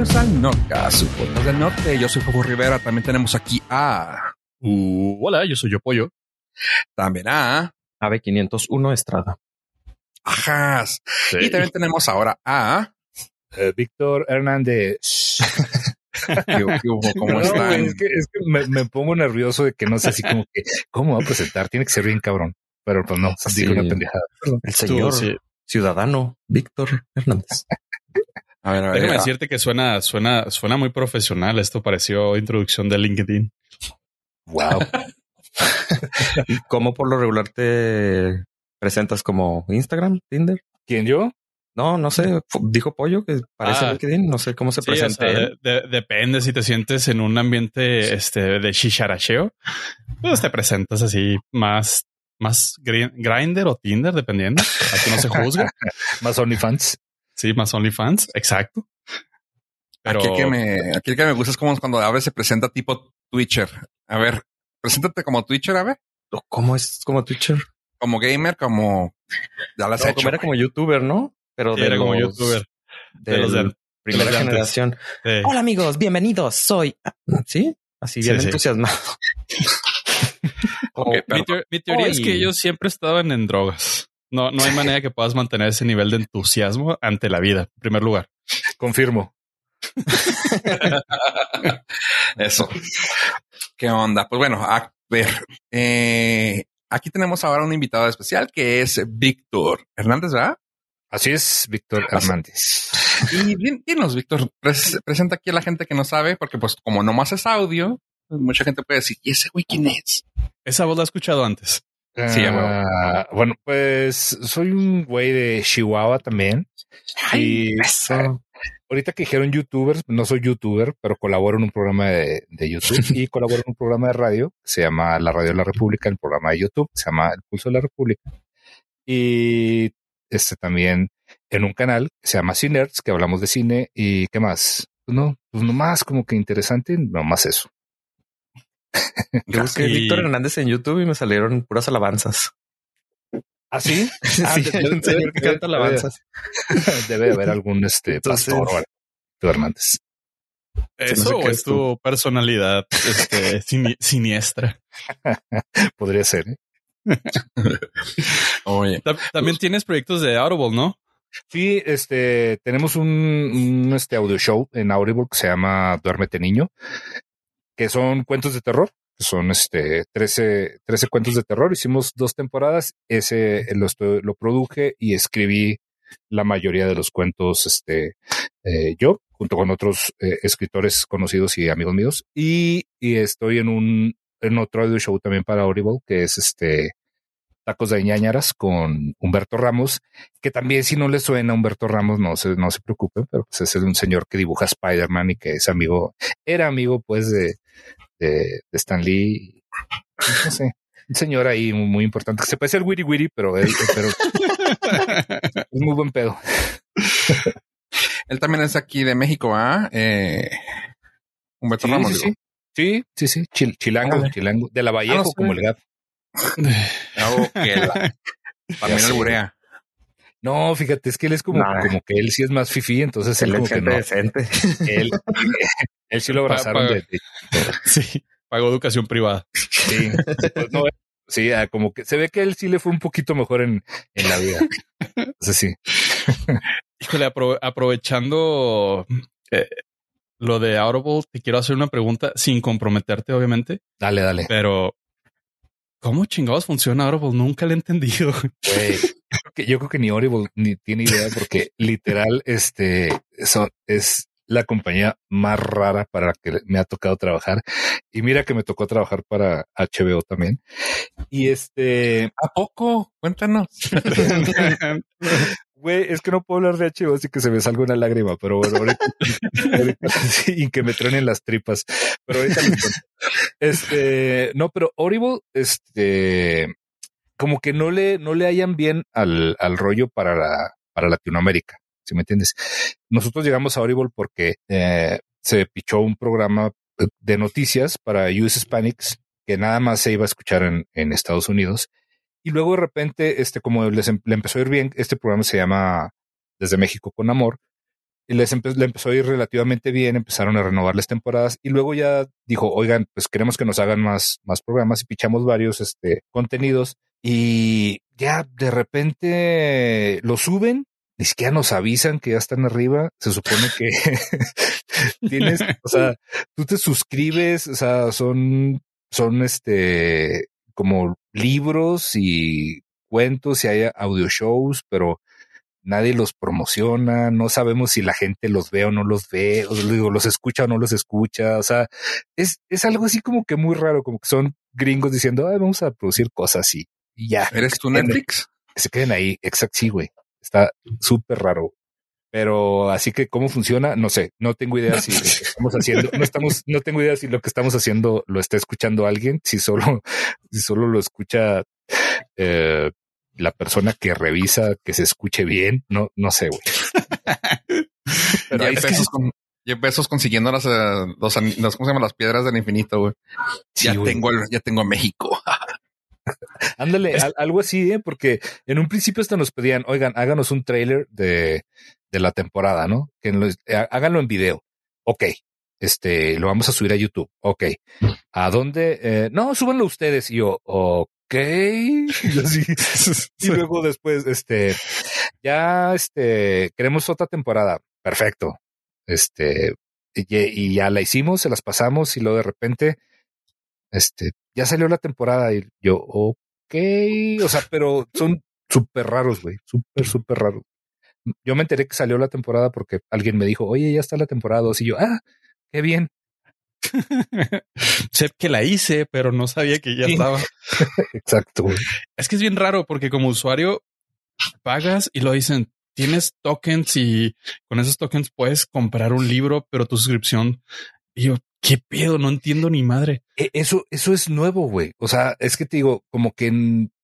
bienvenidos al su podcast del norte. Yo soy Fofo Rivera. También tenemos aquí a. Uh, hola, yo soy Yo Pollo. También a. Ave 501 Estrada. Ajas. Y también tenemos ahora a. Eh, Víctor Hernández. ¿Qué, qué hubo? ¿Cómo No, están? es que, es que me, me pongo nervioso de que no sé así como que, ¿cómo va a presentar? Tiene que ser bien cabrón. Pero pues no, Sí. digo una pendejada. El señor sí. ciudadano Víctor Hernández. A ver, a ver. Déjame a- decirte que suena, suena, suena muy profesional. Esto pareció introducción de LinkedIn. Wow. ¿Y cómo por lo regular te presentas como Instagram, Tinder? ¿Quién yo? No, no sé. Dijo Pollo que parece Ah. LinkedIn. No sé cómo se Sí, o presenta. sea, él. de- de- depende si te sientes en un ambiente este, de chicharacheo, pues te presentas así más, más gri- grinder o Tinder, dependiendo. Aquí no se juzga. Más OnlyFans. Sí, más OnlyFans. Exacto. Pero Aquí el que me, aquí el que me gusta es como cuando a veces se presenta tipo Twitcher. A ver, preséntate como Twitcher, a ver. ¿Cómo es como Twitcher? Como gamer, como. Ya las No, he hecho. como era como youtuber, ¿no? Pero sí, de era como youtuber. de de los de- la primera de los generación. Sí. Hola amigos, bienvenidos. Soy. ¿Sí? Así bien Sí, sí. entusiasmado. Ok, Mi, teoría es que ellos siempre estaban en drogas. No, no hay manera que puedas mantener ese nivel de entusiasmo ante la vida, en primer lugar. Confirmo. Eso. ¿Qué onda? Pues bueno, a ver. eh, aquí tenemos ahora un invitado especial que es Víctor Hernández, ¿verdad? Así es, Víctor. Hernández. Y dinos, Víctor, pres- presenta aquí a la gente que no sabe, porque pues como nomás es audio, mucha gente puede decir, ¿y ese güey quién es? Esa voz la he escuchado antes. Sí, Ah, bueno, pues soy un güey de Chihuahua también. y ahorita que dijeron youtubers, no soy youtuber, pero colaboro en un programa de, de YouTube y colaboro en un programa de radio que se llama La Radio de la República, el programa de YouTube que se llama El Pulso de la República. Y este también en un canal que se llama Cinerds, que hablamos de cine y qué más. Pues no, pues nomás como que interesante, nomás eso. Yo busqué Y- Víctor Hernández en YouTube y me salieron puras alabanzas. ¿Ah, sí? Ah, Sí, debe- un señor que canta alabanzas. Debe haber algún este Entonces- pastor o Hernández. ¿Eso sé o qué es tu personalidad este, sini- siniestra? Podría ser. ¿eh? Oye, También tienes proyectos de Audible, ¿no? Sí, este, tenemos un, un, este audio show en Audible que se llama Duérmete Niño, que son cuentos de terror, que son este 13, 13 cuentos de terror. Hicimos dos temporadas, ese lo, lo produje y escribí la mayoría de los cuentos, este, eh, yo, junto con otros eh, escritores conocidos y amigos míos, y, y estoy en un, en otro audio show también para Audible, que es este Tacos de ñañaras con Humberto Ramos, que también si no le suena a Humberto Ramos, no se, no se preocupen, pero pues es un señor que dibuja Spider-Man y que es amigo, era amigo pues de, de, de Stan Lee, no sé, un señor ahí muy, muy importante, que se parece al Wiri Wiri, pero él, pero es muy buen pedo. él también es aquí de México, ¿ah? Eh, Humberto Sí, Ramos, sí, digo. sí, sí, sí, sí, chil- chilango, Órale. chilango, de la Vallejo Ah, no sé. como el gato. Ah, ok, la- También Ya el sé. burea. No, fíjate, es que él es como, Nah. como que él sí es más fifí, entonces él Él como es que gente no. decente. Él, él sí lo abrazaron de, de- Sí, pago educación privada. Sí, pues no, sí, ah, como que se ve que él sí le fue un poquito mejor en, en la vida. Entonces sí. Híjole, apro- aprovechando eh, lo de Audible, te quiero hacer una pregunta sin comprometerte, obviamente, Dale, dale. pero ¿cómo chingados funciona Audible? Nunca lo he entendido. Güey, yo creo que- yo creo que ni Audible ni tiene idea porque literal, este, son, es la compañía más rara para la que me ha tocado trabajar. Y mira que me tocó trabajar para HBO también. Y este, ¿A poco? Cuéntanos. Güey, es que no puedo hablar de HBO así que se me salga una lágrima, pero bueno, ahorita, ahorita sí, y que me truenen las tripas. Pero ahorita. Este, no, pero Audible, este, como que no le, no le hayan bien al, al rollo para la, para Latinoamérica, si me entiendes. Nosotros llegamos a Audible porque eh, se pichó un programa de noticias para US Hispanics que nada más se iba a escuchar en, en Estados Unidos. Y luego de repente, este, como les em- le empezó a ir bien, este programa se llama Desde México con Amor. y les empe- le empezó a ir relativamente bien, empezaron a renovar las temporadas y luego ya dijo, oigan, pues queremos que nos hagan más, más programas y pichamos varios este, contenidos y ya de repente lo suben, ni siquiera nos avisan que ya están arriba, se supone que tienes, o sea, tú te suscribes, o sea, son, son este, como libros y cuentos y hay audio shows, pero nadie los promociona, no sabemos si la gente los ve o no los ve, o digo, los escucha o no los escucha, o sea, es, es algo así como que muy raro, como que son gringos diciendo, Ay, vamos a producir cosas y, y ya, ¿Eres tú Netflix? que se queden ahí, exacto, sí, güey, está súper raro. Pero así que cómo funciona, no sé, no tengo idea si lo que estamos haciendo, no estamos, no tengo idea si lo que estamos haciendo lo está escuchando alguien, si solo, si solo lo escucha eh, la persona que revisa que se escuche bien, no, no sé, güey. Pero está. Bezos, con, Jeff Bezos consiguiendo las, eh, los, an- las- ¿cómo se llama? Las piedras del infinito, güey. Sí, ya güey. tengo, ya tengo a México. Ándale, al- algo así, ¿eh? porque en un principio hasta nos pedían, oigan, háganos un trailer de, de la temporada, ¿no? Que há- háganlo en video. Ok. Este, lo vamos a subir a YouTube. Ok. ¿A dónde? Eh, no, súbanlo ustedes. Y yo, ok. Y así. Y luego después, este, ya, este, queremos otra temporada. Perfecto. Este, y, y ya la hicimos, se las pasamos y luego de repente, este, ya salió la temporada y yo, ok. O sea, pero son súper raros, güey. Súper, súper raros. Yo me enteré que salió la temporada porque alguien me dijo, oye, ya está la temporada dos. Y yo, ah, qué bien. sé que la hice, pero no sabía que ya Sí. estaba. Exacto, güey. Es que es bien raro porque como usuario pagas y lo dicen, tienes tokens y con esos tokens puedes comprar un libro, pero tu suscripción. Y yo, ¿qué pedo? No entiendo ni madre. E- Eso, eso es nuevo, güey. O sea, es que te digo, como que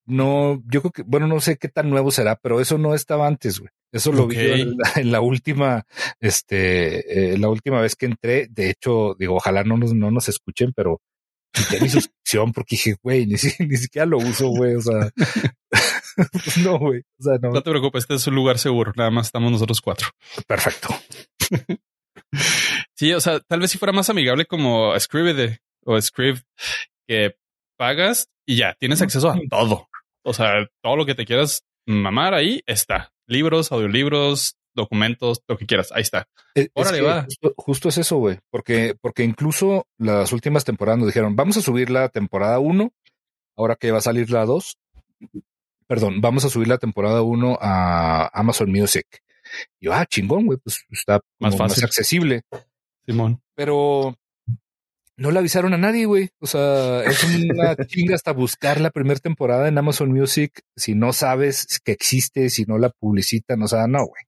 no, yo creo que, bueno, no sé qué tan nuevo será, pero eso no estaba antes, güey. Eso lo vi yo en la, en la última, este, eh, la última vez que entré. De hecho, digo, ojalá no nos, no nos escuchen, pero quité mi suscripción porque dije, güey, ni, si- ni siquiera lo uso, güey. O sea, pues no, güey. O sea, no. No te preocupes, este es un lugar seguro. Nada más estamos nosotros cuatro. Perfecto. Sí, o sea, tal vez si fuera más amigable como Scribd o Scribd, que pagas y ya tienes acceso a todo. O sea, todo lo que te quieras mamar ahí está. Libros, audiolibros, documentos, lo que quieras. Ahí está. Es- es Órale, que va. Justo, justo es eso, güey. Porque, porque incluso las últimas temporadas nos dijeron, vamos a subir la temporada 1, ahora que va a salir la 2. Perdón, vamos a subir la temporada 1 a Amazon Music. Y yo, ah, chingón, güey, pues está Más como más, fácil. accesible. Simón. Pero no le avisaron a nadie, güey. O sea, es una chinga hasta buscar la primera temporada en Amazon Music. Si no sabes que existe, si no la publicitan, o sea, no, güey.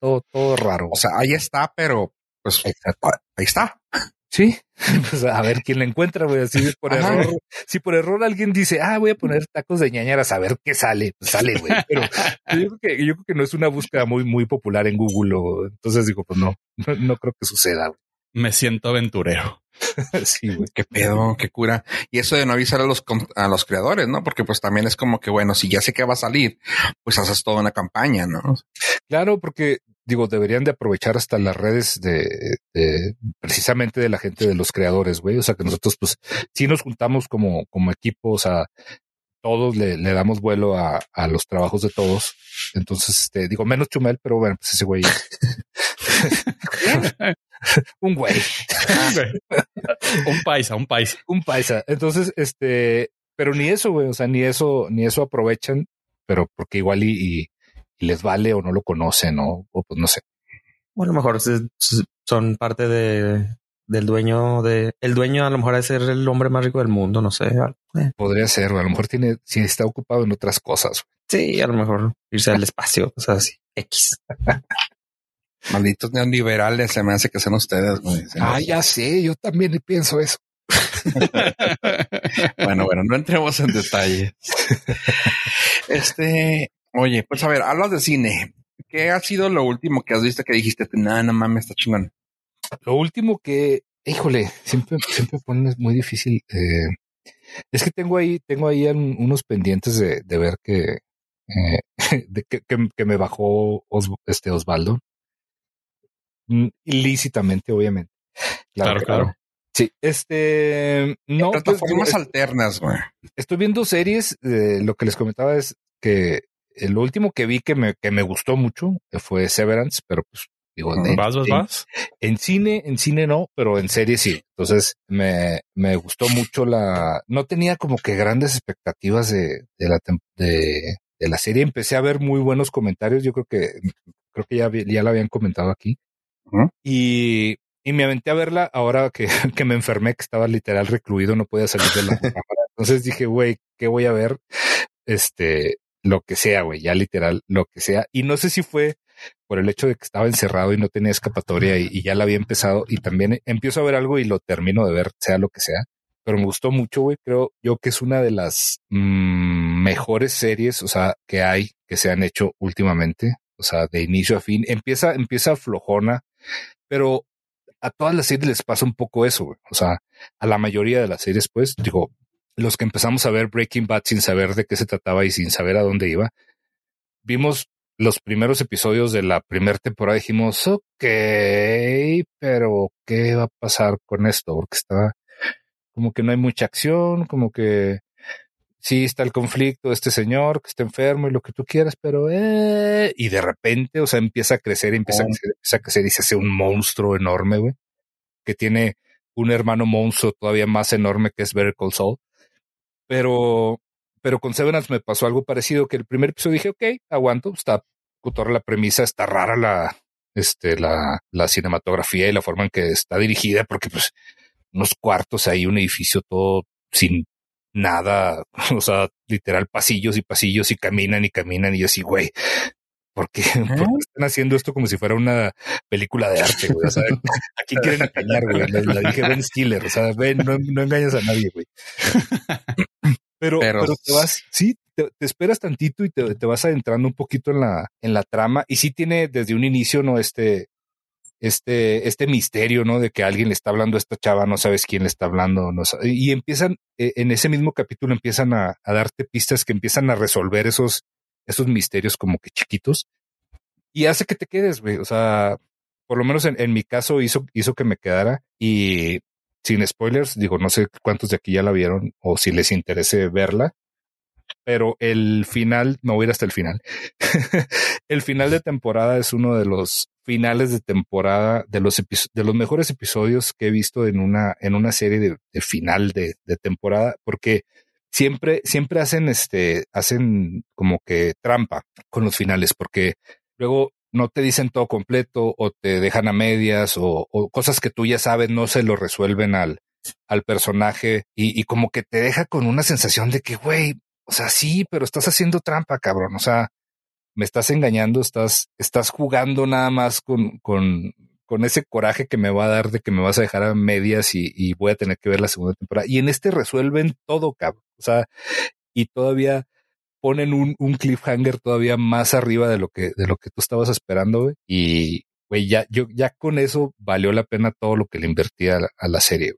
Todo, todo raro. O sea, ahí está, pero pues Exacto. ahí está. Sí, pues a ver quién la encuentra, güey. Así por Ajá. error. Si por error alguien dice, ah, voy a poner tacos de ñañaras a ver qué sale, pues sale, güey. Pero yo creo que, yo creo que no es una búsqueda muy, muy popular en Google. O, entonces digo, pues no, no, no creo que suceda. Me siento aventurero. Sí, güey. Qué pedo, qué cura. Y eso de no avisar a los, con- a los creadores, ¿no? Porque pues también es como que, bueno, si ya sé que va a salir, pues haces toda una campaña, ¿no? Claro, porque digo, deberían de aprovechar hasta las redes de, de precisamente de la gente de los creadores, güey. O sea que nosotros, pues, sí nos juntamos como, como equipo, o sea, todos le, le damos vuelo a, a los trabajos de todos. Entonces, este, digo, menos Chumel, pero bueno, pues ese güey. un güey, un paisa, un paisa. un paisa. Entonces, este, pero ni eso, güey, o sea, ni eso, ni eso aprovechan, pero porque igual y, y- y les vale o no lo conocen, o, o pues no sé. O a lo mejor son parte de del dueño de el dueño a lo mejor es ser el hombre más rico del mundo, no sé. Eh, Podría ser. A lo mejor tiene, si está ocupado en otras cosas. Sí, a lo mejor irse al espacio, o sea, así. X. Malditos neoliberales se me hace que sean ustedes, güey. Ah, ya sé, yo también pienso eso. Bueno, bueno, no entremos en detalle. Este, oye, pues a ver, hablas de cine. ¿Qué ha sido lo último que has visto que dijiste? No, no mames, está chingón. Lo último que, híjole, siempre, siempre pones muy difícil. eh, es que tengo ahí, tengo ahí un- unos pendientes de, de ver que, eh, de que, que- que me bajó Os- este Osvaldo. Mm, ilícitamente, obviamente. Claro, claro. Sí, este no pues, plataformas alternas, güey. Estoy viendo series. Eh, lo que les comentaba es que el último que vi que me, que me gustó mucho fue Severance, pero pues digo, en, ¿Vas, vas, vas? En, cine, en cine no, pero en serie sí. Entonces me, me gustó mucho la. No tenía como que grandes expectativas de, de la de, de la serie. Empecé a ver muy buenos comentarios. Yo creo que creo que ya, ya la habían comentado aquí. Y y me aventé a verla ahora que, que, me enfermé, que estaba literal recluido, no podía salir de la cámara. Entonces dije, güey, ¿qué voy a ver? Este, lo que sea, güey, ya literal, lo que sea. Y no sé si fue por el hecho de que estaba encerrado y no tenía escapatoria y, ya la había empezado y también empiezo a ver algo y lo termino de ver, sea lo que sea. Pero me gustó mucho, güey. Creo yo que es una de las mm, mejores series, o sea, que hay, que se han hecho últimamente. O sea, de inicio a fin. Empieza, empieza flojona, pero a todas las series les pasa un poco eso. O sea, a la mayoría de las series, pues, digo, los que empezamos a ver Breaking Bad sin saber de qué se trataba y sin saber a dónde iba, vimos los primeros episodios de la primera temporada y dijimos, ok, pero ¿qué va a pasar con esto? Porque está como que no hay mucha acción, como que sí está el conflicto de este señor que está enfermo y lo que tú quieras, pero eh, y de repente, o sea, empieza a crecer, empieza, a crecer, empieza a crecer y se hace un monstruo enorme, güey, que tiene un hermano monstruo todavía más enorme que es Better Call Saul. Pero, pero con Severance me pasó algo parecido que el primer episodio dije, ok, aguanto, está toda la premisa, está rara la, este, la, la cinematografía y la forma en que está dirigida, porque pues unos cuartos ahí, un edificio todo sin nada, o sea, literal pasillos y pasillos y caminan y caminan y yo así, güey, ¿por qué, están haciendo esto como si fuera una película de arte, güey? O sea, aquí quieren engañar, güey. La, dije Ben Stiller, o sea, ven, no, no engañas a nadie, güey. Pero, pero, te vas, sí, te, esperas tantito y te, te, vas adentrando un poquito en la, en la trama y sí tiene desde un inicio, ¿no? Este, este, este misterio, ¿no? De que alguien le está hablando a esta chava, no sabes quién le está hablando, no y empiezan, e, en ese mismo capítulo empiezan a, darte pistas que empiezan a resolver esos, esos misterios como que chiquitos y hace que te quedes, güey, o sea, por lo menos en, mi caso hizo, hizo que me quedara y sin spoilers, digo, no sé cuántos de aquí ya la vieron o si les interese verla, pero el final, me voy a ir hasta el final. el final de temporada es uno de los finales de temporada de los de los mejores episodios que he visto en una en una serie de, final de, de, temporada porque siempre siempre hacen este hacen como que trampa con los finales porque luego no te dicen todo completo o te dejan a medias o, o cosas que tú ya sabes no se lo resuelven al al personaje y, y como que te deja con una sensación de que, güey, o sea, sí, pero estás haciendo trampa, cabrón. O sea, me estás engañando, estás, estás jugando nada más con, con, con ese coraje que me va a dar de que me vas a dejar a medias y, y voy a tener que ver la segunda temporada. Y en este resuelven todo, cabrón. O sea, y todavía ponen un, un cliffhanger todavía más arriba de lo que, de lo que tú estabas esperando, güey. Y, güey, ya, yo, ya con eso valió la pena todo lo que le invertí a la, a la serie.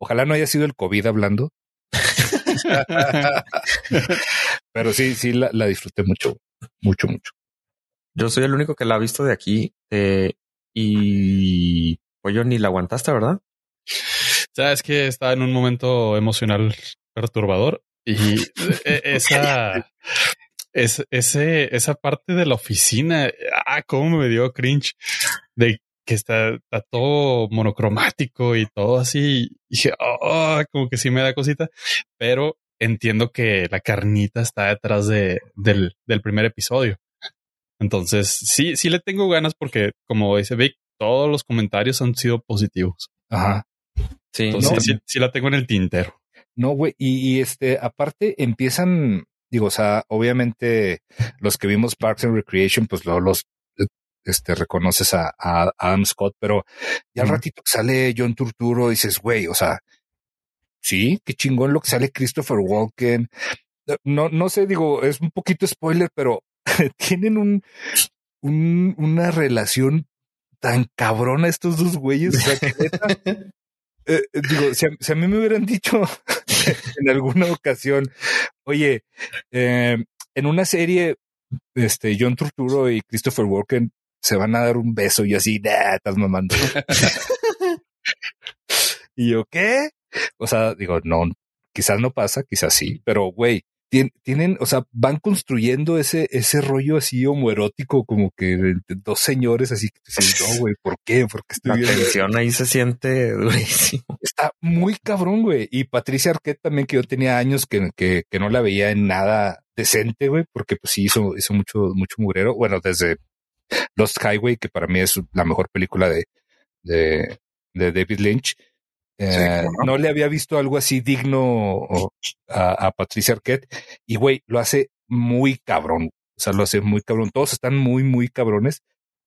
Ojalá no haya sido el COVID hablando, Pero sí, sí, la, disfruté mucho, mucho, mucho. Yo soy el único que la ha visto de aquí eh, y pues yo ni la aguantaste, ¿verdad? Sabes que estaba en un momento emocional perturbador y e, esa, es, ese, esa parte de la oficina, ah, cómo me dio cringe de que está, todo monocromático y todo así. Y dije, oh, como que sí me da cosita, pero entiendo que la carnita está detrás de, del, del primer episodio. Entonces, sí, sí le tengo ganas porque, como dice Vic, todos los comentarios han sido positivos. Ajá. Sí, Entonces, sí, la tengo en el tintero. No, güey. Y, y, este, aparte empiezan, digo, o sea, obviamente los que vimos Parks and Recreation, pues los, este, reconoces a, Adam Scott, pero ya al ratito que sale John Turturro dices, güey, o sea, sí, qué chingón lo que sale Christopher Walken. No, no sé, digo, es un poquito spoiler, pero tienen un, un, una relación tan cabrona estos dos güeyes. O sea, eh, digo, si a, mí me hubieran dicho en alguna ocasión, oye, eh, en una serie, este, John Turturro y Christopher Walken se van a dar un beso y yo así, nah, estás mamando. y yo, ¿qué? O sea, digo, no, quizás no pasa, quizás sí, pero güey, tienen, o sea, van construyendo ese, ese rollo así homoerótico, como que de, dos señores así que no, güey, ¿por qué? Porque estoy La tensión ahí se siente durísimo. Está muy cabrón, güey. Y Patricia Arquette también, que yo tenía años que, que, que no la veía en nada decente, güey, porque pues sí hizo, hizo mucho, mucho murero. Bueno, desde Lost Highway, que para mí es la mejor película de, de, de David Lynch. Eh, no le había visto algo así digno a, Patricia Arquette y güey, lo hace muy cabrón. O sea, lo hace muy cabrón. Todos están muy, muy cabrones.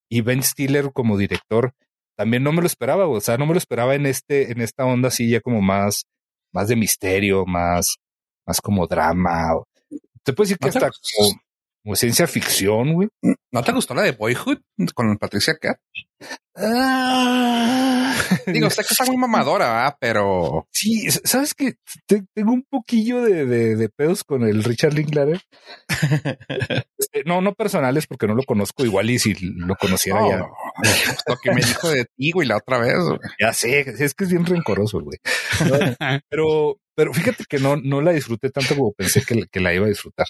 Y Ben Stiller como director también no me lo esperaba. O sea, no me lo esperaba en este, en esta onda así ya como más, más de misterio, más, más como drama. Te puedo decir que hasta como, como ciencia ficción, güey. ¿No te gustó la de Boyhood con Patricia Cat? Ah. Digo, sé que está muy mamadora, pero sí, sabes que tengo un poquillo de, de, pedos con el Richard Linklater. Este, no, no personales, porque no lo conozco igual y si lo conociera ya. Lo que me dijo de ti, güey, la otra vez. Ya sé, es que es bien rencoroso, güey. pero, pero fíjate que no, no la disfruté tanto como pensé que, que la iba a disfrutar.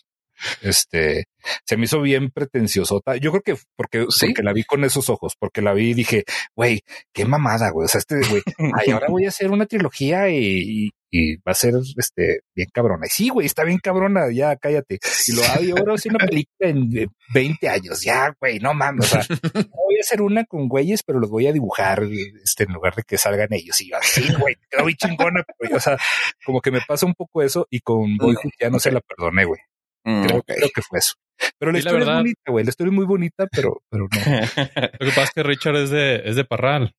Este se me hizo bien pretenciosota. Yo creo que porque, porque la vi con esos ojos, porque la vi y dije, güey, qué mamada, güey. O sea, este güey, ay, ahora voy a hacer una trilogía y, y, va a ser este bien cabrona. Y sí, güey, está bien cabrona, ya cállate. Y lo hago ahora hacer una película en 20 años, ya, güey, no mames. O sea, voy a hacer una con güeyes, pero los voy a dibujar este, en lugar de que salgan ellos. Y yo, así, güey, quedó muy chingona. o sea, como que me pasa un poco eso y con Boyhood ya no se la perdoné, güey. Mm, creo, que fue eso. Pero la historia es bonita, güey. La historia es muy bonita, pero, pero no. Lo que pasa es que Richard es de, es de Parral.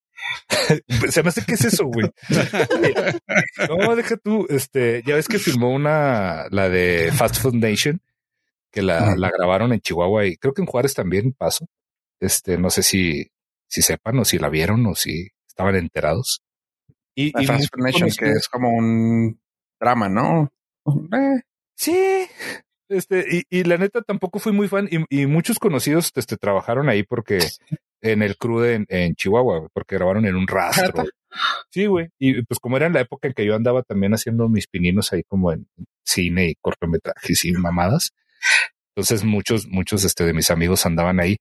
Se me hace que es eso, güey. no, deja tú. Este, ya ves que filmó una, la de Fast Foundation, que la, la grabaron en Chihuahua y creo que en Juárez también pasó. Este, no sé si, si sepan o si la vieron o si estaban enterados. Y, Fast Foundation, que es como un drama, ¿no? Eh, sí, este, y, y, la neta tampoco fui muy fan y, y muchos conocidos este, trabajaron ahí porque en el crew en, en Chihuahua, porque grabaron en un rastro. Sí, güey. Y pues como era en la época en que yo andaba también haciendo mis pininos ahí como en cine y cortometrajes y mamadas. Entonces muchos, muchos este, de mis amigos andaban ahí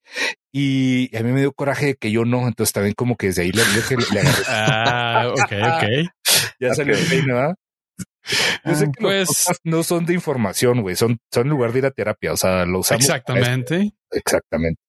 y a mí me dio coraje que yo no. Entonces también como que desde ahí le, le, le agarré. Ah, ok, ok. ya salió el peine, ¿verdad? Yo sé que pues, no son de información, güey, son, son en lugar de ir a terapia, o sea, lo usamos. Exactamente. Exactamente.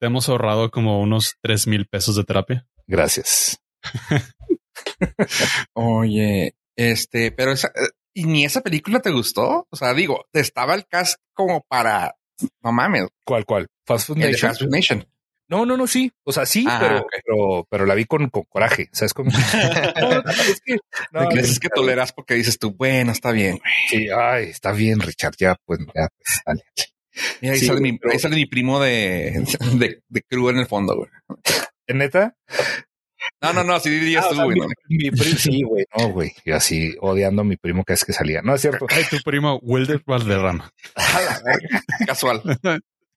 Te hemos ahorrado como unos tres mil pesos de terapia. Gracias. Oye, este, pero esa, ¿y ni esa película te gustó? O sea, digo, estaba el cast como para, no mames. ¿Cuál, cuál? Fast Food Nation. Fast Food Nation. No, no, no, sí. O sea, sí, ah, pero, pero, pero, la vi con, con coraje. O sea, es como. es que. No, es que toleras porque dices tú, bueno, está bien. Sí, ay, está bien, Richard. Ya, pues, ya, pues, dale. ahí, sale mi, ahí, sale mi, primo de, de, de crew en el fondo, güey. ¿En neta? No, no, no, así dirías ah, tú, güey. Mi, primo, sí, güey, no, güey. Yo así odiando a mi primo que es que salía. No es cierto. Ay, tu primo Wilder Valderrama. Casual.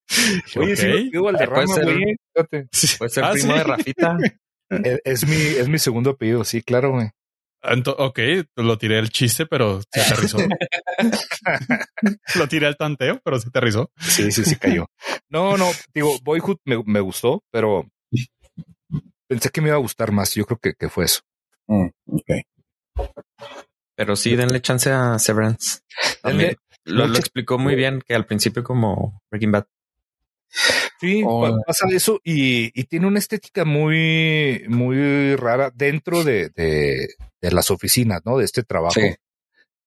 Oye, sí, Valderrama, güey. Puede ser ah, primo de Rafita. es, mi, es mi segundo apellido, sí, claro, güey. ok, lo tiré el chiste, pero se aterrizó. lo tiré al tanteo, pero se aterrizó. Sí, sí, sí cayó. No, no, digo, Boyhood me, me, gustó, pero pensé que me iba a gustar más. Yo creo que, que fue eso. Mm, pero sí, denle chance a Severance. lo, lo, explicó muy bien que al principio como Breaking Bad. Sí, pasa eso y, y, tiene una estética muy, muy rara dentro de, de, de las oficinas, ¿no? De este trabajo.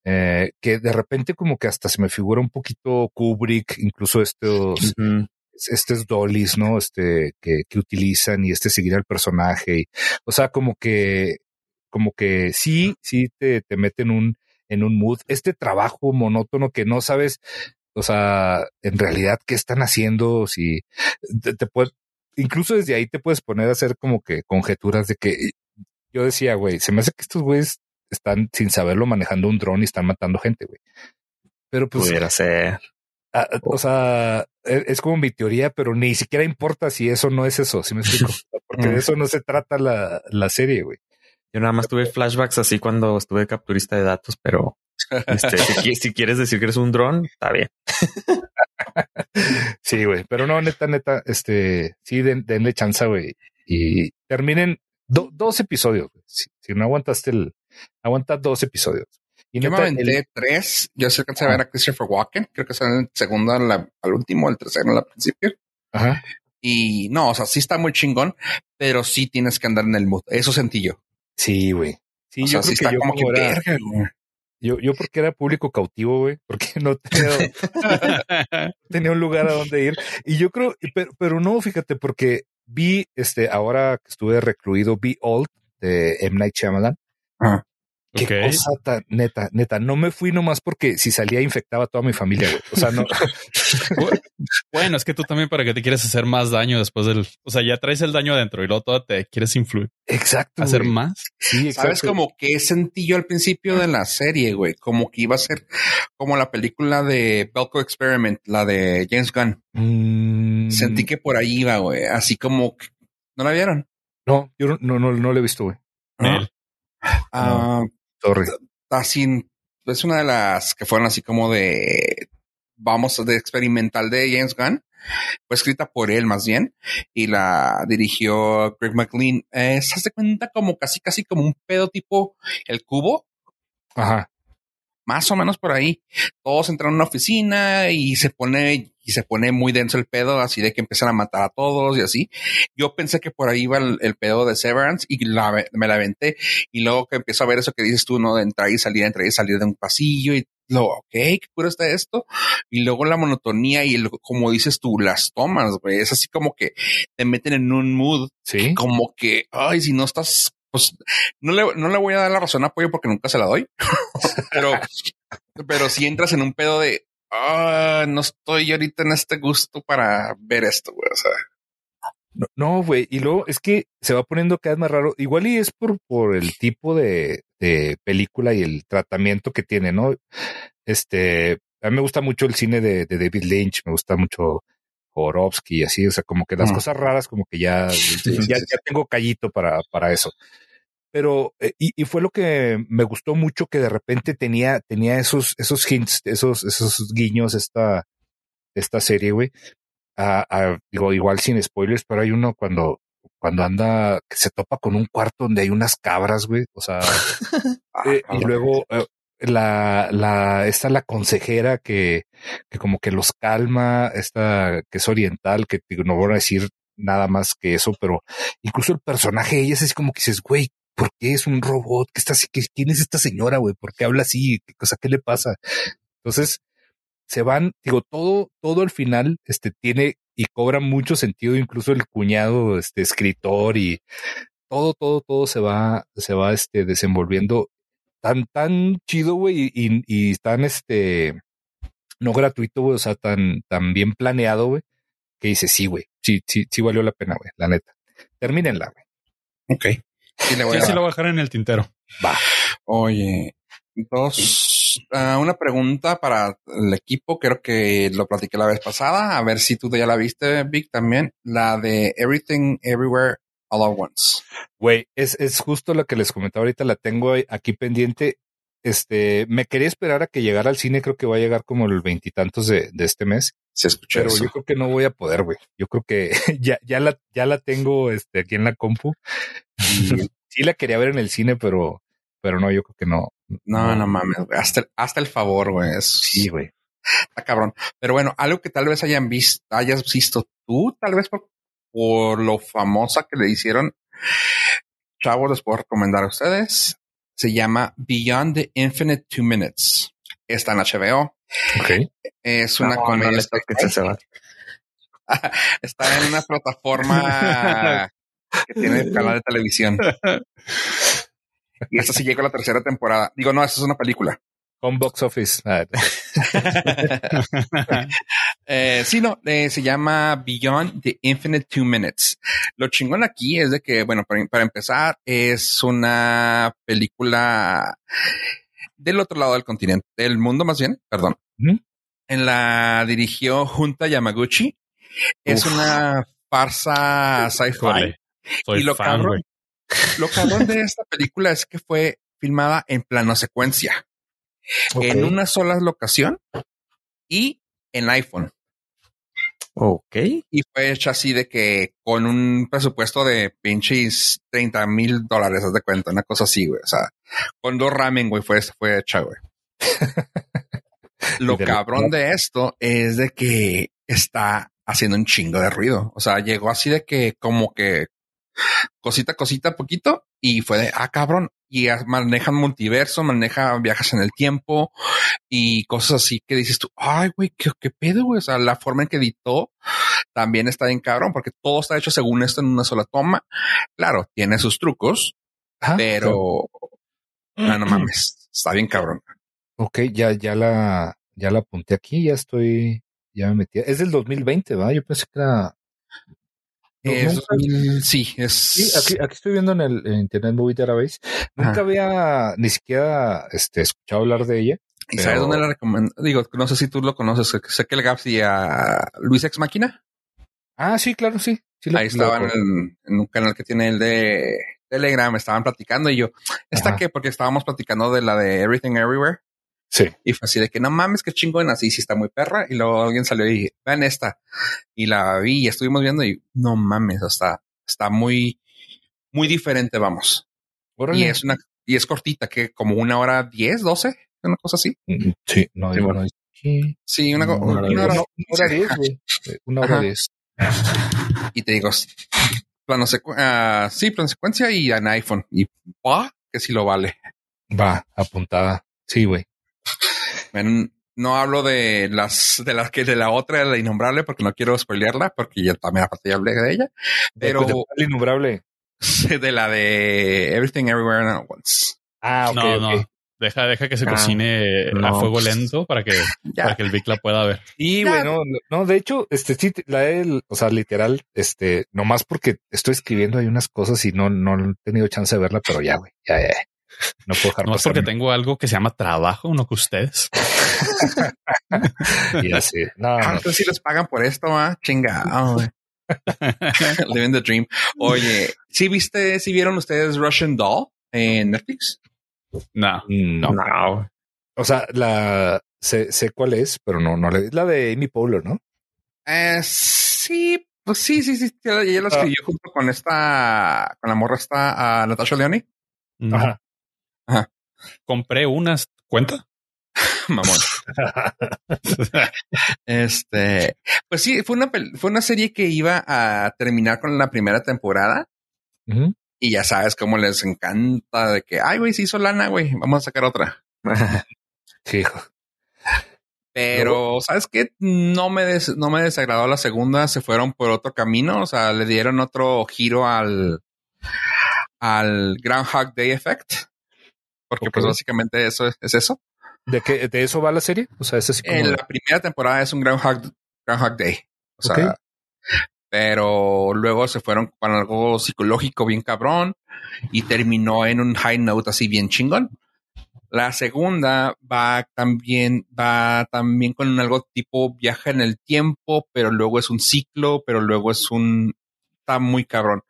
Eh, que de repente como que hasta se me figura un poquito Kubrick, incluso estos, estos dollies, ¿no? Este, que, que utilizan y este seguir al personaje. Y, o sea, como que, como que sí, sí te, te meten un, en un mood. Este trabajo monótono que no sabes o sea, en realidad, ¿qué están haciendo? Si te, te incluso desde ahí te puedes poner a hacer como que conjeturas de que yo decía, güey, se me hace que estos güeyes están sin saberlo manejando un dron y están matando gente, güey. Pero pues. Pudiera ser. O sea, e, es como mi teoría, pero ni siquiera importa si eso no es eso, si me explico. Porque de eso no se trata la, la serie, güey. Yo nada más tuve flashbacks así cuando estuve capturista de datos, pero este, si, si, quieres decir que eres un dron, está bien. sí, güey, pero no, neta, neta, este, sí, den, denle chance, güey, y terminen dos episodios. Si, si, no aguantaste el, aguanta dos episodios. Y yo me aventé tres. Yo sé que se a ver a Christopher Walken. Creo que es el segundo al último, el tercero al principio. Ajá. Y no, o sea, sí está muy chingón, pero sí tienes que andar en el mood. Eso sentí yo. Sí, güey. Sí, yo sí está como que verga, Yo, yo porque era público cautivo, güey, porque no tenía, tenía un lugar a donde ir. Y yo creo, pero, pero no, fíjate, porque vi, este, ahora que estuve recluido, vi Old de M. Night Shyamalan. Qué cosa tan neta, neta. No me fui nomás porque si salía infectaba a toda mi familia, güey. O sea, no. bueno, es que tú también para que te quieres hacer más daño después del, o sea, ya traes el daño adentro y luego todo te quieres influir. Exacto. Hacer más. Sí, exacto. Sabes como que sentí yo al principio de la serie, güey, como que iba a ser como la película de Belko Experiment, la de James Gunn. Mm. Sentí que por ahí iba, güey. Así como no la vieron. No, yo no, no, no, la he visto, güey. Ah, Así es una de las que fueron así como de vamos de experimental de James Gunn. Fue escrita por él más bien y la dirigió Greg McLean. Eh, se hace cuenta como casi, casi como un pedo tipo el cubo. Ajá más o menos por ahí. Todos entran a una oficina y se pone y se pone muy denso el pedo, así de que empiezan a matar a todos y así. Yo pensé que por ahí iba el, pedo de Severance y me la aventé. Y luego que empiezo a ver eso que dices tú, ¿no? De entrar y salir, entrar y salir de un pasillo y lo, ok, qué puro está esto. Y luego la monotonía y el, como dices tú, las tomas, güey. Es así como que te meten en un mood. Sí. Como que, ay, si no estás pues no le, no le voy a dar la razón apoyo porque nunca se la doy, pero, pero si entras en un pedo de, ah, no estoy ahorita en este gusto para ver esto, güey, o sea. No, güey, y luego es que se va poniendo cada vez más raro, igual y es por, por el tipo de, de película y el tratamiento que tiene, ¿no? Este, a mí me gusta mucho el cine de, de David Lynch, me gusta mucho Horovsky y así, o sea, como que las cosas raras, como que ya, ya, ya, tengo callito para, para eso. Pero, eh, y, y, fue lo que me gustó mucho que de repente tenía, tenía esos, esos hints, esos, esos guiños, esta, esta serie, güey. digo, igual sin spoilers, pero hay uno cuando, cuando anda, que se topa con un cuarto donde hay unas cabras, güey. O sea, eh, y luego, eh, la, la, esta la consejera que, que como que los calma, esta que es oriental, que no voy a decir nada más que eso, pero incluso el personaje ella es así como que dices, güey, ¿por qué es un robot? ¿Qué está así? ¿Quién es esta señora, güey? ¿Por qué habla así? ¿Qué cosa? ¿Qué le pasa? Entonces, se van, digo, todo, todo al final, este, tiene y cobra mucho sentido, incluso el cuñado, este, escritor y todo, todo, todo se va, se va, este, desenvolviendo tan, tan chido, güey, y, y, tan, este, no gratuito, güey, o sea, tan, tan bien planeado, güey, que dice, sí, güey, sí, sí, sí valió la pena, güey, la neta. Termínenla, güey. Ok. Sí, le voy a... sí lo voy a dejar en el tintero. Va. Oye, dos, uh, una pregunta para el equipo, creo que lo platiqué la vez pasada, a ver si tú ya la viste, Vic, también, la de Everything Everywhere All at Once. Güey, es, es justo lo que les comentaba ahorita, la tengo aquí pendiente. Este, me quería esperar a que llegara al cine, creo que va a llegar como el veintitantos de, de este mes. Se escucha Pero yo creo que no voy a poder, güey. Yo creo que ya, ya la, ya la tengo este, aquí en la compu. Y sí la quería ver en el cine, pero, pero no, yo creo que no. No, no, mames, Hasta, hasta el favor, güey. Sí, güey. Está cabrón. Pero bueno, algo que tal vez hayan visto, hayas visto tú, tal vez por por lo famosa que le hicieron. Chavos, les puedo recomendar a ustedes. Se llama Beyond the Infinite Two Minutes. Está en HBO. Ok. Es una comedia. está en una plataforma que tiene el canal de televisión. Y esta sí llega a la tercera temporada. Digo, no, esa es una película. Con box office. Ah. eh, sí, no, eh, se llama Beyond the Infinite Two Minutes. Lo chingón aquí es de que, bueno, para, empezar, es una película del otro lado del continente, del mundo más bien, perdón. En la dirigió Junta Yamaguchi. Es Uf. una farsa sci-fi. Y lo fan, cabrón-. Lo cabrón de esta película es que fue filmada en plano secuencia, En una sola locación y en iPhone. Ok. Y fue hecha así de que con un presupuesto de pinches 30 mil dólares, haz de cuenta, una cosa así, güey. O sea, con dos ramen, güey, fue, fue hecha, güey. Lo cabrón de esto es de que está haciendo un chingo de ruido. O sea, llegó así de que como que cosita, cosita, poquito y fue de, ah, cabrón. Y manejan multiverso, maneja viajes en el tiempo y cosas así que dices tú, ay, güey, ¿qué, qué pedo, güey? O sea, la forma en que editó también está bien cabrón porque todo está hecho según esto en una sola toma. Claro, tiene sus trucos, Ajá, pero no, no mames, está bien cabrón. Ok, ya, ya la, ya la apunté aquí, ya estoy, ya me metí. Es del 2020, ¿verdad? Yo pensé que era. No, Es nunca- 2000, sí, es. Sí, aquí, aquí estoy viendo en el en Internet Movie Database. Nunca Ajá. había ni siquiera este, escuchado hablar de ella. ¿Y sabes pero- dónde la recomiendo? Digo, no sé si tú lo conoces. sé que- el Gaps y a Luis Ex Máquina. Ah, sí, claro, sí. Ahí estaban en, en un canal que tiene el de Telegram. Estaban platicando y yo, ¿esta Ajá. qué? Porque estábamos platicando de la de Everything Everywhere. Sí. Y fue así de que no mames, qué chingón, así sí está muy perra. Y luego alguien salió y vean esta. Y la vi y estuvimos viendo y no mames, está, está muy, muy diferente, vamos. Órale. Y es una, y es cortita, que como una hora diez, doce, una cosa así. Mm, Sí, no, Sí, no, bueno. no, sí. Sí, una, co- Una hora una hora- No, una hora diez, güey. Eh, Una hora Ajá. diez. y te digo, plano secu- ah, sí, plano secuencia y en iPhone. Y pa, que sí lo vale. Va, apuntada. Sí, güey. No hablo de las, de las que de la otra, de la innombrable, porque no quiero spoilearla, porque ya también aparte ya hablé de ella, pero De- innombrable. de la de Everything Everywhere All at Once. Ah, ok, no, ok. no. Deja, deja que se Ah, cocine a fuego pues, lento para que, para que el Vic la pueda ver. Ya. güey, no, de hecho, este sí, la he, o sea, literal, este, nomás porque estoy escribiendo hay unas cosas y no, no he tenido chance de verla, pero ya, güey, ya, ya, ya. No puedo dejar No es porque tengo algo que se llama trabajo, no que ustedes. Ya sé. No, Ah, no. entonces si les pagan por esto, ah, chinga. Living the dream. Oye, ¿sí viste, si vieron ustedes Russian Doll en Netflix? no. No. No. O sea, la sé, sé cuál es, pero no, no le es la de Amy Poehler, ¿no? Eh, sí, pues sí, sí, sí. Ella, la Ah. escribió junto con esta, con la morra esta, a Natasha Leone. Mm. Ajá. Compré unas. ¿Cuenta? Mamón. Este, pues sí, fue una, fue una serie que iba a terminar con la primera temporada y ya sabes cómo les encanta de que, ay, güey, se hizo lana, güey, vamos a sacar otra. Hijo. Pero, ¿sabes qué? No me, des- no me desagradó la segunda, se fueron por otro camino, o sea, le dieron otro giro al, al Groundhog Day Effect. Porque pues básicamente eso es, es eso. ¿De qué, de eso va la serie? O sea, es así como. En la primera temporada es un Groundhog, Groundhog Day. O sea, pero luego se fueron con algo psicológico bien cabrón y terminó en un high note así bien chingón. La segunda va también, va también con algo tipo viaja en el tiempo, pero luego es un ciclo, pero luego es un, está muy cabrón.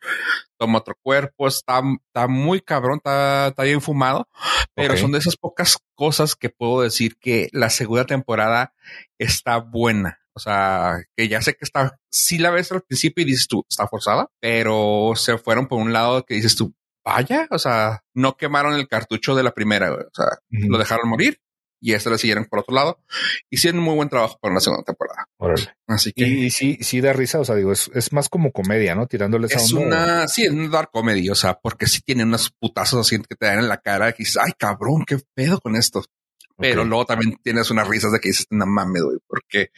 Toma otro cuerpo, está, está muy cabrón, está, está bien fumado, pero son de esas pocas cosas que puedo decir que la segunda temporada está buena. O sea, que ya sé que está, sí la ves al principio y dices tú, está forzada, pero se fueron por un lado que dices tú, vaya, o sea, no quemaron el cartucho de la primera, o sea, lo dejaron morir y este lo siguieron por otro lado. Hicieron muy buen trabajo para la segunda temporada. Órale. Así que Y, y sí, sí da risa, o sea, digo, es, es más como comedia, ¿no? Tirándole esa es onda. una, sí, es una dark comedy, o sea, porque sí tiene unos putazos así que te dan en la cara y dices, ay, cabrón, qué pedo con esto. Pero luego también tienes unas risas de que dices, no mames, güey, porque.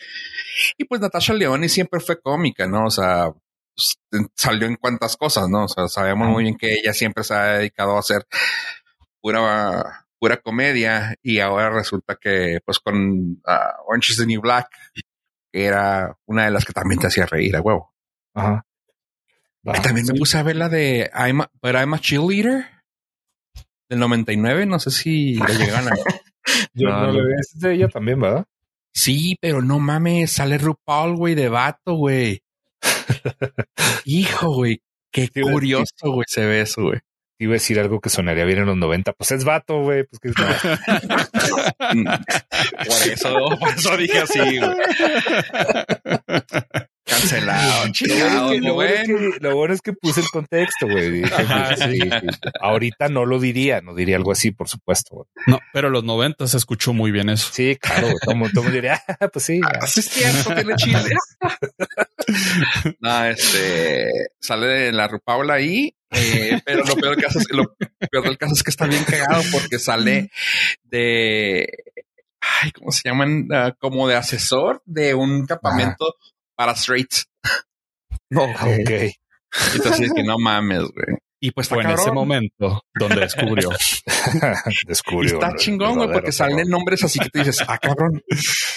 Y pues Natasha Leone siempre fue cómica, ¿no? O sea, pues, salió en cuantas cosas, ¿no? O sea, sabemos muy bien que ella siempre se ha dedicado a hacer pura, pura comedia y ahora resulta que, pues con ah, Orange is the New Black, que era una de las que también te hacía reír a huevo. Ajá. También me puse a ver la de I'm a, But I'm a Cheerleader del 99. No sé si lo llegaron a. Yo No, no, veo. Es de ella también, ¿verdad? Sí, pero no mames, sale RuPaul, güey, de vato, güey. Hijo, güey, qué curioso, güey, se ve eso, güey. Iba a decir algo que sonaría bien en los 90. Pues es vato, güey. Pues que es Por eso, por eso dije así, güey. Cancelado, chingado, lo, bueno es bueno. que, lo bueno es que puse el contexto, güey. Dije, Ajá, sí, sí. Ahorita no lo diría, no diría algo así, por supuesto. güey. No, pero los 90 se escuchó muy bien eso. Sí, claro, todo, mundo- diría, ah, pues sí. Así es cierto, tiene chile. no, este sale de la Rupaula ahí, eh, pero lo peor, del caso es, lo peor del caso es que está bien cagado porque sale de, ay, ¿cómo se llaman? Ah, como de asesor de un campamento para straights. No, Ok. Y entonces es que no mames, güey. Y pues Fue en ese momento donde descubrió. Y Descubrió. está chingón, güey, porque salen nombres así que tú dices, ah, cabrón.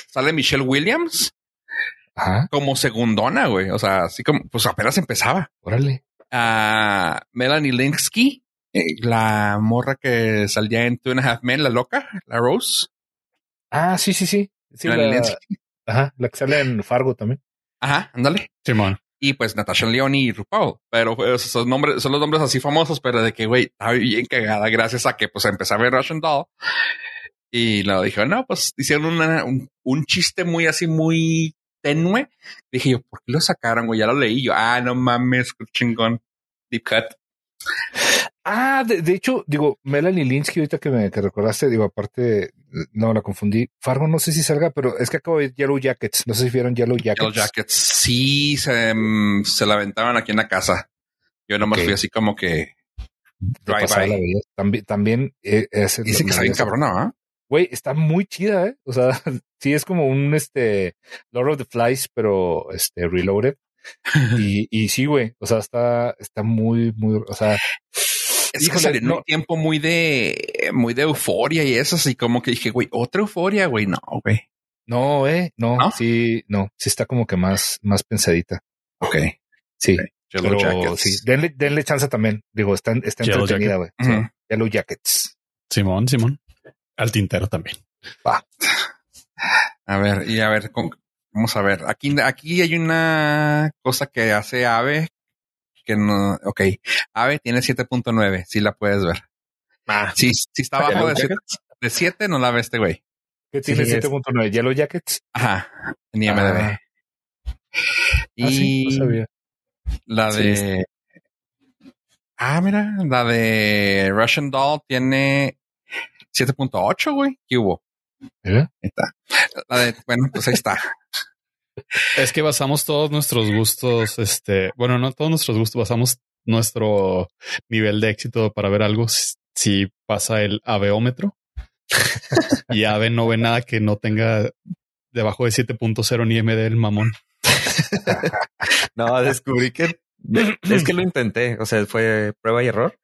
Sale Michelle Williams Ajá, como segundona, güey. O sea, así como, pues apenas empezaba. órale. a Melanie Linsky, eh, la morra que salía en Two and a Half Men, la loca, la Rose. Ah, sí, sí, sí. Sí, Melanie la, Linsky. ajá, la que sale en Fargo también. Ajá, ándale. Simón. Y pues Natasha Leone y RuPaul. Pero pues, esos nombres, son los nombres así famosos, pero de que, güey, está bien cagada gracias a que pues empezaba a ver Russian Doll. Y lo dijo, no, pues hicieron una- un, un chiste muy así, muy tenue. Dije yo, ¿por qué lo sacaron, güey? Ya lo leí yo. Ah, no mames, chingón. Deep cut. Ah, de, de hecho, digo, Melanie Linsky, ahorita que me que recordaste, digo, aparte, no la confundí. Fargo, no sé si salga, pero es que acabo de ver Yellow Jackets. No sé si vieron Yellow Jackets. Yellow Jackets. Sí, se, se la aventaban aquí en la casa. Yo nomás Ok. fui así como que Drive by. También, también eh, es dice que está bien cabrona, ¿ah? Güey, está muy chida, ¿eh? O sea, sí es como un este Lord of the Flies, pero este reloaded. Y, y sí, güey. O sea, está, está muy, muy, o sea, Es que Híjole, salió en no. un tiempo muy de, muy de euforia y eso, así como que dije, güey, otra euforia, güey, no, güey. no, eh, no, ¿No? sí, no, sí está como que más, más pensadita. Ok. Sí. Yellow pero Jackets. sí, denle, denle chance también. Digo, está, está Yellow entretenida, güey. Sí, Yellow Jackets. Simón, Simón. Al tintero también. A ver, y a ver, con- vamos a ver. Aquí, aquí hay una cosa que hace Ave que no, ok. Ave tiene 7.9, si la puedes ver. Ah, Si, si está abajo de 7, de 7, no la ve este güey. ¿Qué tiene Sí, es- 7.9? Yellow Jackets. Ajá, en IMDb. Ah. y Ah, sí, no sabía. la Sí, de... Ah, mira, la de Russian Doll tiene 7.8, güey. ¿Qué hubo? ¿Eh? Ahí está. La de, bueno, pues ahí está. Es que basamos todos nuestros gustos, este, bueno, no todos nuestros gustos, basamos nuestro nivel de éxito para ver algo si- pasa el aveómetro. y Ave no ve nada que no tenga debajo de 7.0 ni MD el mamón. no, descubrí que es que lo intenté. O sea, fue prueba y error.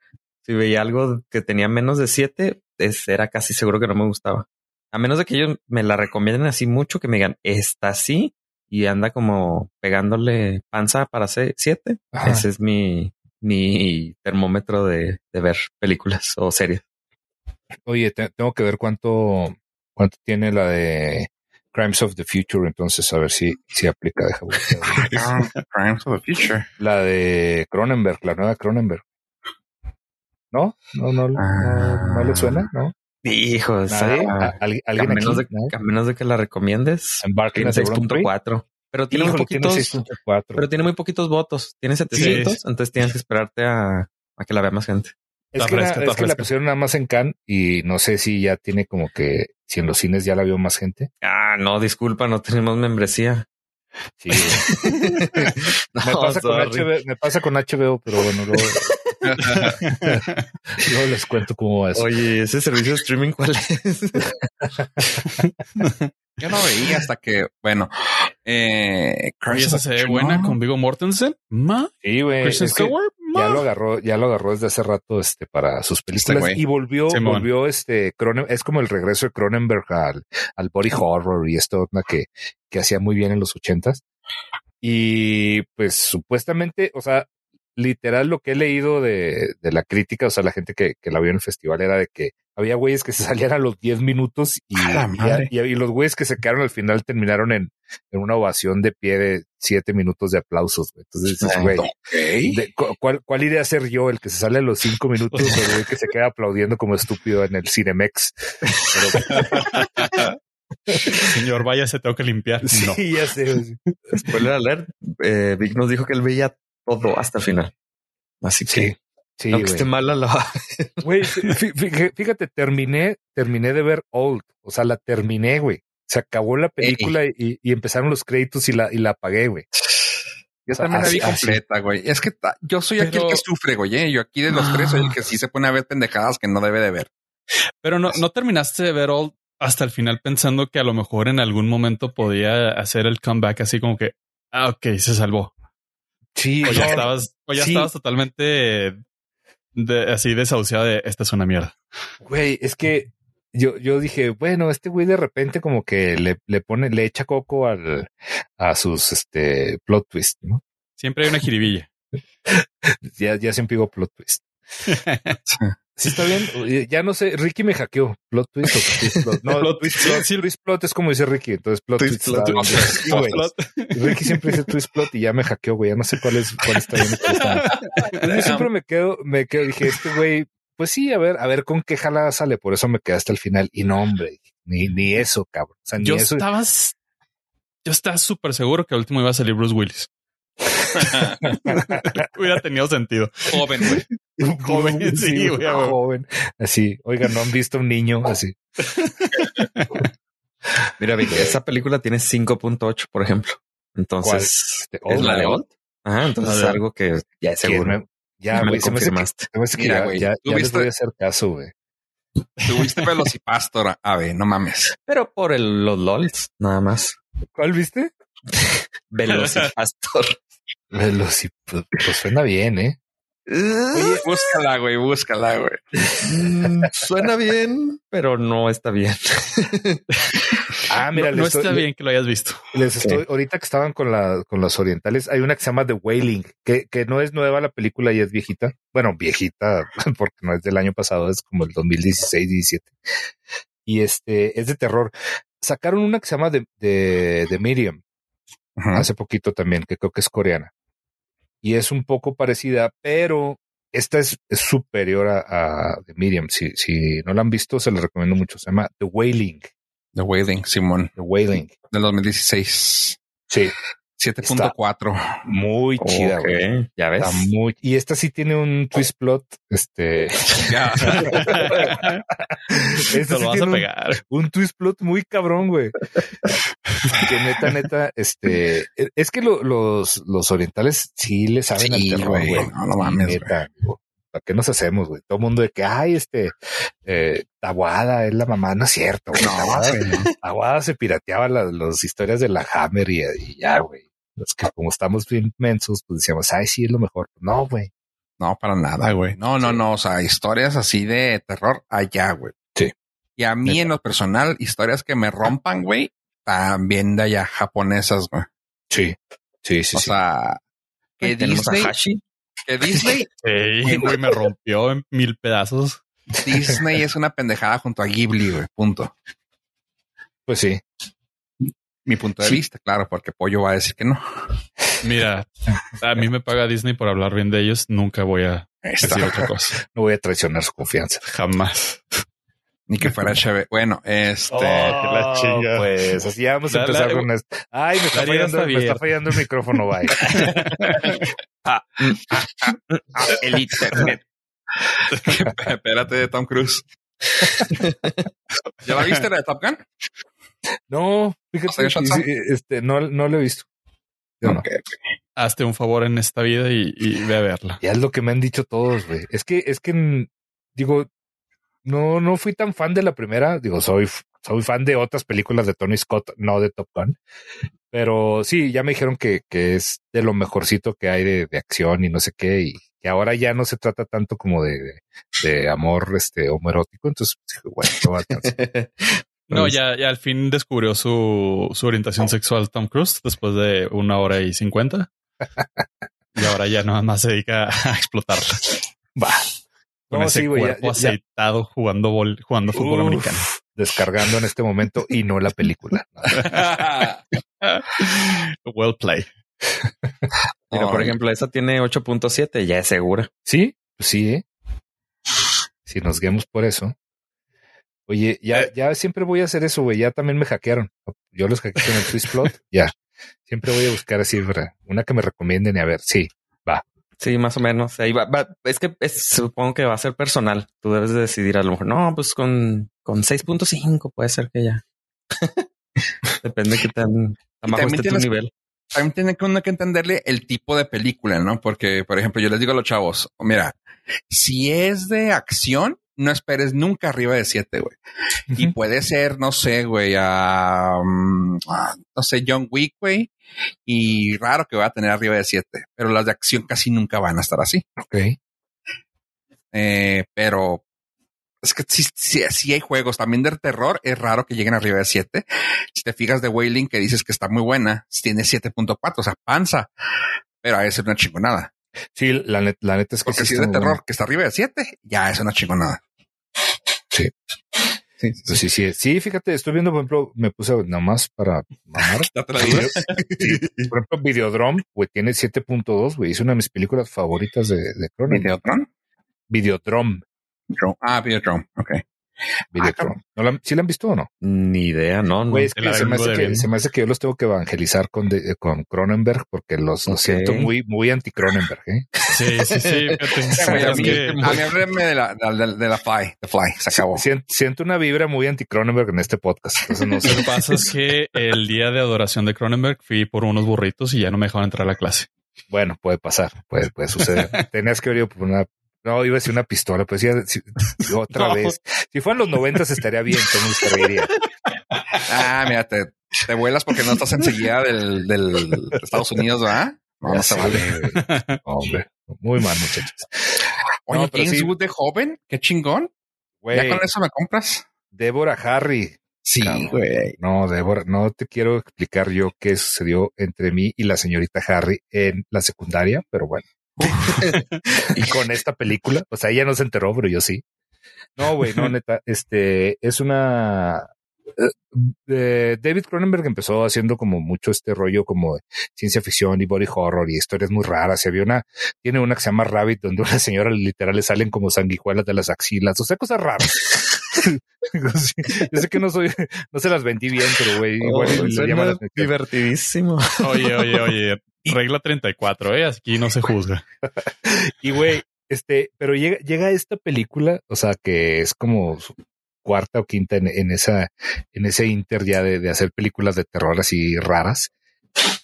Si veía algo que tenía menos de siete, es- era casi seguro que no me gustaba. A menos de que ellos me la recomienden así mucho, que me digan, está así y anda como pegándole panza para hacer siete. Ajá. Ese es mi, mi termómetro de, de ver películas o series. Oye, te- tengo que ver cuánto, cuánto tiene la de Crimes of the Future, entonces a ver si, si aplica. Deja. Ah, Crimes of the Future. la de Cronenberg, la nueva Cronenberg. ¿No? ¿No, no, no, no le suena? ¿No? Hijo. ¿A- ¿Alguien, a, alguien menos aquí? de, ¿Nadie? a menos de que la recomiendes, Wrong Tree. 6.4. Pero tiene muy Híjole, tiene poquitos, 6.4. pero tiene muy poquitos votos. Tiene 700, entonces tienes que esperarte a, a que la vea más gente. Es que, la- es que la pusieron nada más en Cannes y no sé si ya tiene como que, si en los cines ya la vio más gente. Ah, no, disculpa, no tenemos membresía. Sí. No, me, pasa con. HBO, me pasa con HBO, pero bueno, luego, luego les cuento cómo va eso. Oye, ese servicio de streaming, ¿cuál es? Yo no veía hasta que, bueno, eh, esa se ve buena no. con Vigo Mortensen. Ma, Sí, güey. Es que ya lo agarró, ya lo agarró desde hace rato, este, para sus películas güey. y volvió, Simón. volvió, este, Cronen- es como el regreso de Cronenberg al, al body horror y esto onda que, que hacía muy bien en los ochentas. Y pues supuestamente, o sea, literal lo que he leído de, de la crítica, o sea, la gente que, que la vio en el festival era de que había güeyes que se salían a los 10 minutos y, los güeyes que se quedaron al final terminaron en, en una ovación de pie de 7 minutos de aplausos. güey. Entonces dices, güey, de- ¿cuál, ¿cuál iré a ser yo? ¿El que se sale a los 5 minutos o el güey que se queda aplaudiendo como estúpido en el Cinemex? Pero Señor, vaya, se tengo que limpiar. No. sí, ya sé. güey. Spoiler alert, eh, Vic nos dijo que él veía todo hasta el final. Así que, Sí, sí, aunque güey. esté mala la Güey, fí- fí- fíjate, terminé, terminé de ver Old. O sea, la terminé, güey. Se acabó la película y, y empezaron los créditos y la, y la apagué, güey. Yo O sea, también la vi completa, güey. Es que ta- yo soy aquí el Pero- que sufre, güey. ¿eh? Yo aquí de los tres soy el que sí se pone a ver pendejadas que no debe de ver. Pero no, no terminaste de ver Old hasta el final pensando que a lo mejor en algún momento podía hacer el comeback así como que, ah, ok, se salvó. Sí, O ya estabas, o ya sí. estabas totalmente de, así desahuciado de esta es una mierda. güey, es que yo, yo dije, bueno, este güey de repente como que le, le pone, le echa coco al, a sus este plot twist, ¿no? Siempre hay una jiribilla. Ya, ya siempre digo plot twist. Sí, está bien. Ya no sé, Ricky me hackeó. Plot twist o twist plot. No, Plot- twist sí, plot. sí. Twist plot es como dice Ricky. Entonces, plot Twist twist. plot. Sí. Ricky siempre dice twist plot y ya me hackeó, güey. Ya no sé cuál es, cuál está bien y cuál está Yo siempre me quedo, me quedo, dije, este güey, pues sí, a ver, a ver con qué jalada sale. Por eso me quedé hasta el final. Y no, hombre, ni, ni eso, cabrón. O sea, ni Yo eso. estabas, yo estaba súper seguro que al último iba a salir Bruce Willis. Hubiera tenido sentido. Joven, güey. joven, sí, güey, huevo. joven. Así, oigan, no han visto un niño así. Mira, Vic, esa película tiene 5.8, por ejemplo. Entonces, ¿es oh, la de. Old? Ajá, entonces es algo que ya es seguro. Ya, Me güey, lo se me hace que, confirmaste. se me hace que Mira, ya, güey, ya, ¿tú ya les voy a hacer caso, güey. Tuviste Velocipastor. A ver, no mames. Pero por el, los LOLs, nada más. ¿Cuál viste? Velocipastor. Veloci, pues, pues suena bien, ¿eh? Oye, búscala, güey, búscala, güey. Mm, Suena bien, pero no está bien. Ah, mira, no, está bien que lo hayas visto. les estoy, ahorita que estaban con la, con los orientales, hay una que se llama The Wailing, que, que no es nueva la película y es viejita. Bueno, viejita, porque no es del año pasado, es como el 2016, 17. Y este, es de terror. Sacaron una que se llama The, The, The Medium, hace poquito también, que creo que es coreana. Y es un poco parecida, pero esta es, es superior a, a The Medium. Si, si no la han visto, se la recomiendo mucho. Se llama The Wailing. The Wailing, Simón, The Wailing. del 2016. Sí, 7.4. muy chida, güey. ya ves. Está muy, y esta sí tiene un twist plot, este, Ya. esta Te sí lo vas a un, pegar. un twist plot muy cabrón, güey. que neta, neta, este, es que lo- los, los orientales sí le saben Sí, al terror, güey, güey. no, no mames, Neta, digo, ¿Para qué nos hacemos, güey? Todo el mundo de que, ay, este, eh, Tabuada es la mamá. No es cierto, güey. No, Tabuada, güey, no. Tabuada se pirateaba las, las historias de la Hammer y, y ya, güey. Que como estamos bien mensos, pues decíamos, ay, sí, es lo mejor. No, güey. No, para nada, güey. No, no, Sí. no. O sea, historias así de terror allá, güey. Sí. Y a mí, en lo personal, historias que me rompan, güey, también de allá, japonesas, güey. Sí, sí, sí, o sí. sea, que Disney, que Disney, Sí, güey, me rompió en mil pedazos. Disney es una pendejada junto a Ghibli, güey. Punto. pues sí. Mi punto de vista, claro, porque Pollo va a decir que no. Mira, a mí me paga Disney por hablar bien de ellos. Nunca voy a está. decir otra cosa. No voy a traicionar su confianza. Jamás. Ni que fuera chévere. Bueno, este. que la chinga. Pues así ya vamos a La- empezar la- con esto. Ay, me está, fallando, está me está fallando el micrófono, bye. El internet. Espérate de Tom Cruise. ¿Ya la viste la de Top Gun? No, fíjate, ¿Hasta que Johnson? sí, este, no, no lo he visto. Yo no. Ok. Hazte un favor en esta vida y, y ve a verla. Ya es lo que me han dicho todos, güey. Es que, es que, mm, digo, no, no fui tan fan de la primera. Digo, soy, soy fan de otras películas de Tony Scott, no de Top Gun. Pero sí, ya me dijeron que, que es de lo mejorcito que hay de, de acción y no sé qué. Y que ahora ya no se trata tanto como de, de, de amor este homoerótico. Entonces, bueno, no va a alcanzar. No, ya, ya al fin descubrió su, su orientación sexual Tom Cruise después de una hora y cincuenta. Y ahora ya nada más se dedica a explotarla. Va. Con No, ese sí, güey, ya- cuerpo ya- ya- aceitado jugando, bol- jugando fútbol Uf, americano. Descargando en este momento y no la película. well play. Mira, por ejemplo, esa tiene 8.7, ya es segura. Sí, pues sí, ¿eh? Si nos guiamos por eso. Oye, ya, Eh. ya siempre voy a hacer eso, güey. Ya también me hackearon. Yo los hackeé con el Twistplot. ya. Siempre voy a buscar así, ¿verdad? una que me recomienden y a ver. Sí, Sí, más o menos. Ahí va, va- Es que es- supongo que va a ser personal. Tú debes de decidir a lo mejor. No, pues con, con 6.5 puede ser que ya. Depende de qué tan, tan bajo esté tu nivel. También tiene que uno que entenderle el tipo de película, ¿no? Porque, por ejemplo, yo les digo a los chavos, mira, si es de acción, no esperes nunca arriba de siete, güey. Y puede ser, no sé, güey, a, mm, a, no sé, John Wick, güey. Y raro que va a tener arriba de siete, pero las de acción casi nunca van a estar así. ok. Eh, pero es que sí, sí hay juegos también de terror. Es raro que lleguen arriba de 7. Si te fijas de Wailing, que dices que está muy buena, tiene 7.4, o sea, panza, pero a ser una chingonada. Sí, la, net- la neta es que Porque sí si es de terror que está arriba de 7, ya es una chingonada. Sí. Sí, Pues sí, sí, sí, fíjate, estoy viendo, por ejemplo, me puse nomás para mamar. Sí, por ejemplo, Videodrome, güey, tiene 7.2, güey. Es una de mis películas favoritas de, de Cronenberg. Videodrome. Drone. Ah, Videotron. Ok. Videodrome. ¿No la, ¿Sí la han visto o no? Ni idea, no, no. Se, me hace que, debiendo. se me hace que yo los tengo que evangelizar con, de- con Cronenberg porque los, siento muy, muy anti-Cronenberg. ¿eh? Sí, sí, sí. a mí, que- háblame de la, de, la- de la Fly. The Fly. Se acabó. Sien- siento una vibra muy anti-Cronenberg en este podcast. Entonces no Lo sé. que pasa es que el día de adoración de Cronenberg fui por unos burritos y ya no me dejaron entrar a la clase. Bueno, puede pasar, puede, puede suceder. Tenías que haber ido por una. No, iba a decir una pistola, pues ya si- otra No. vez. Si fueran los noventas estaría bien, se reiría. Ah, mira, te, te vuelas porque no estás enseguida del, del de Estados Unidos, ¿verdad? No, Ya no se vale. Hombre, muy mal, muchachos. Oye, No, pero James sí. Wood de joven, qué chingón. ¿Ya con eso me compras? Débora Harry. Sí, güey. No, Débora, no te quiero explicar yo qué sucedió entre mí y la señorita Harry en la secundaria, pero bueno. y con esta película, o sea, ella no se enteró, pero yo sí. No, güey, no, neta, este es una. eh, eh, David Cronenberg empezó haciendo como mucho este rollo como ciencia ficción y body horror y historias muy raras. Y había una, tiene una que se llama Rabbit, donde una señora literal le salen como sanguijuelas de las axilas, o sea, cosas raras. Yo sé que no soy, no se las vendí bien, pero güey, igual Oh, le suena llama la atención. divertidísimo. Oye, oye, oye. Regla 34, ¿eh? Aquí no se juzga. Y güey, este, pero llega, llega esta película, o sea, que es como su cuarta o quinta en, en esa, en ese inter ya de, de hacer películas de terror así raras.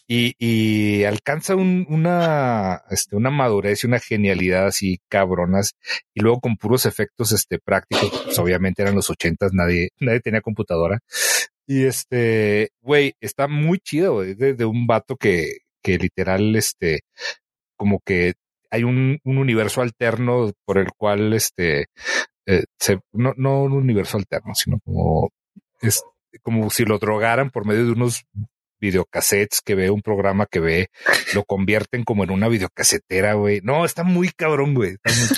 Y, y alcanza un- una, este, una madurez y una genialidad así cabronas. Y luego con puros efectos, este, prácticos, pues obviamente eran los ochentas, nadie, nadie tenía computadora. Y este, güey, está muy chido, güey, de, de un vato que, que literal, este, como que hay un, un universo alterno por el cual este eh, se, no, no un universo alterno, sino como es como si lo drogaran por medio de unos videocassettes que ve, un programa que ve, lo convierten como en una videocasetera, güey. No, está muy cabrón, güey. Está muy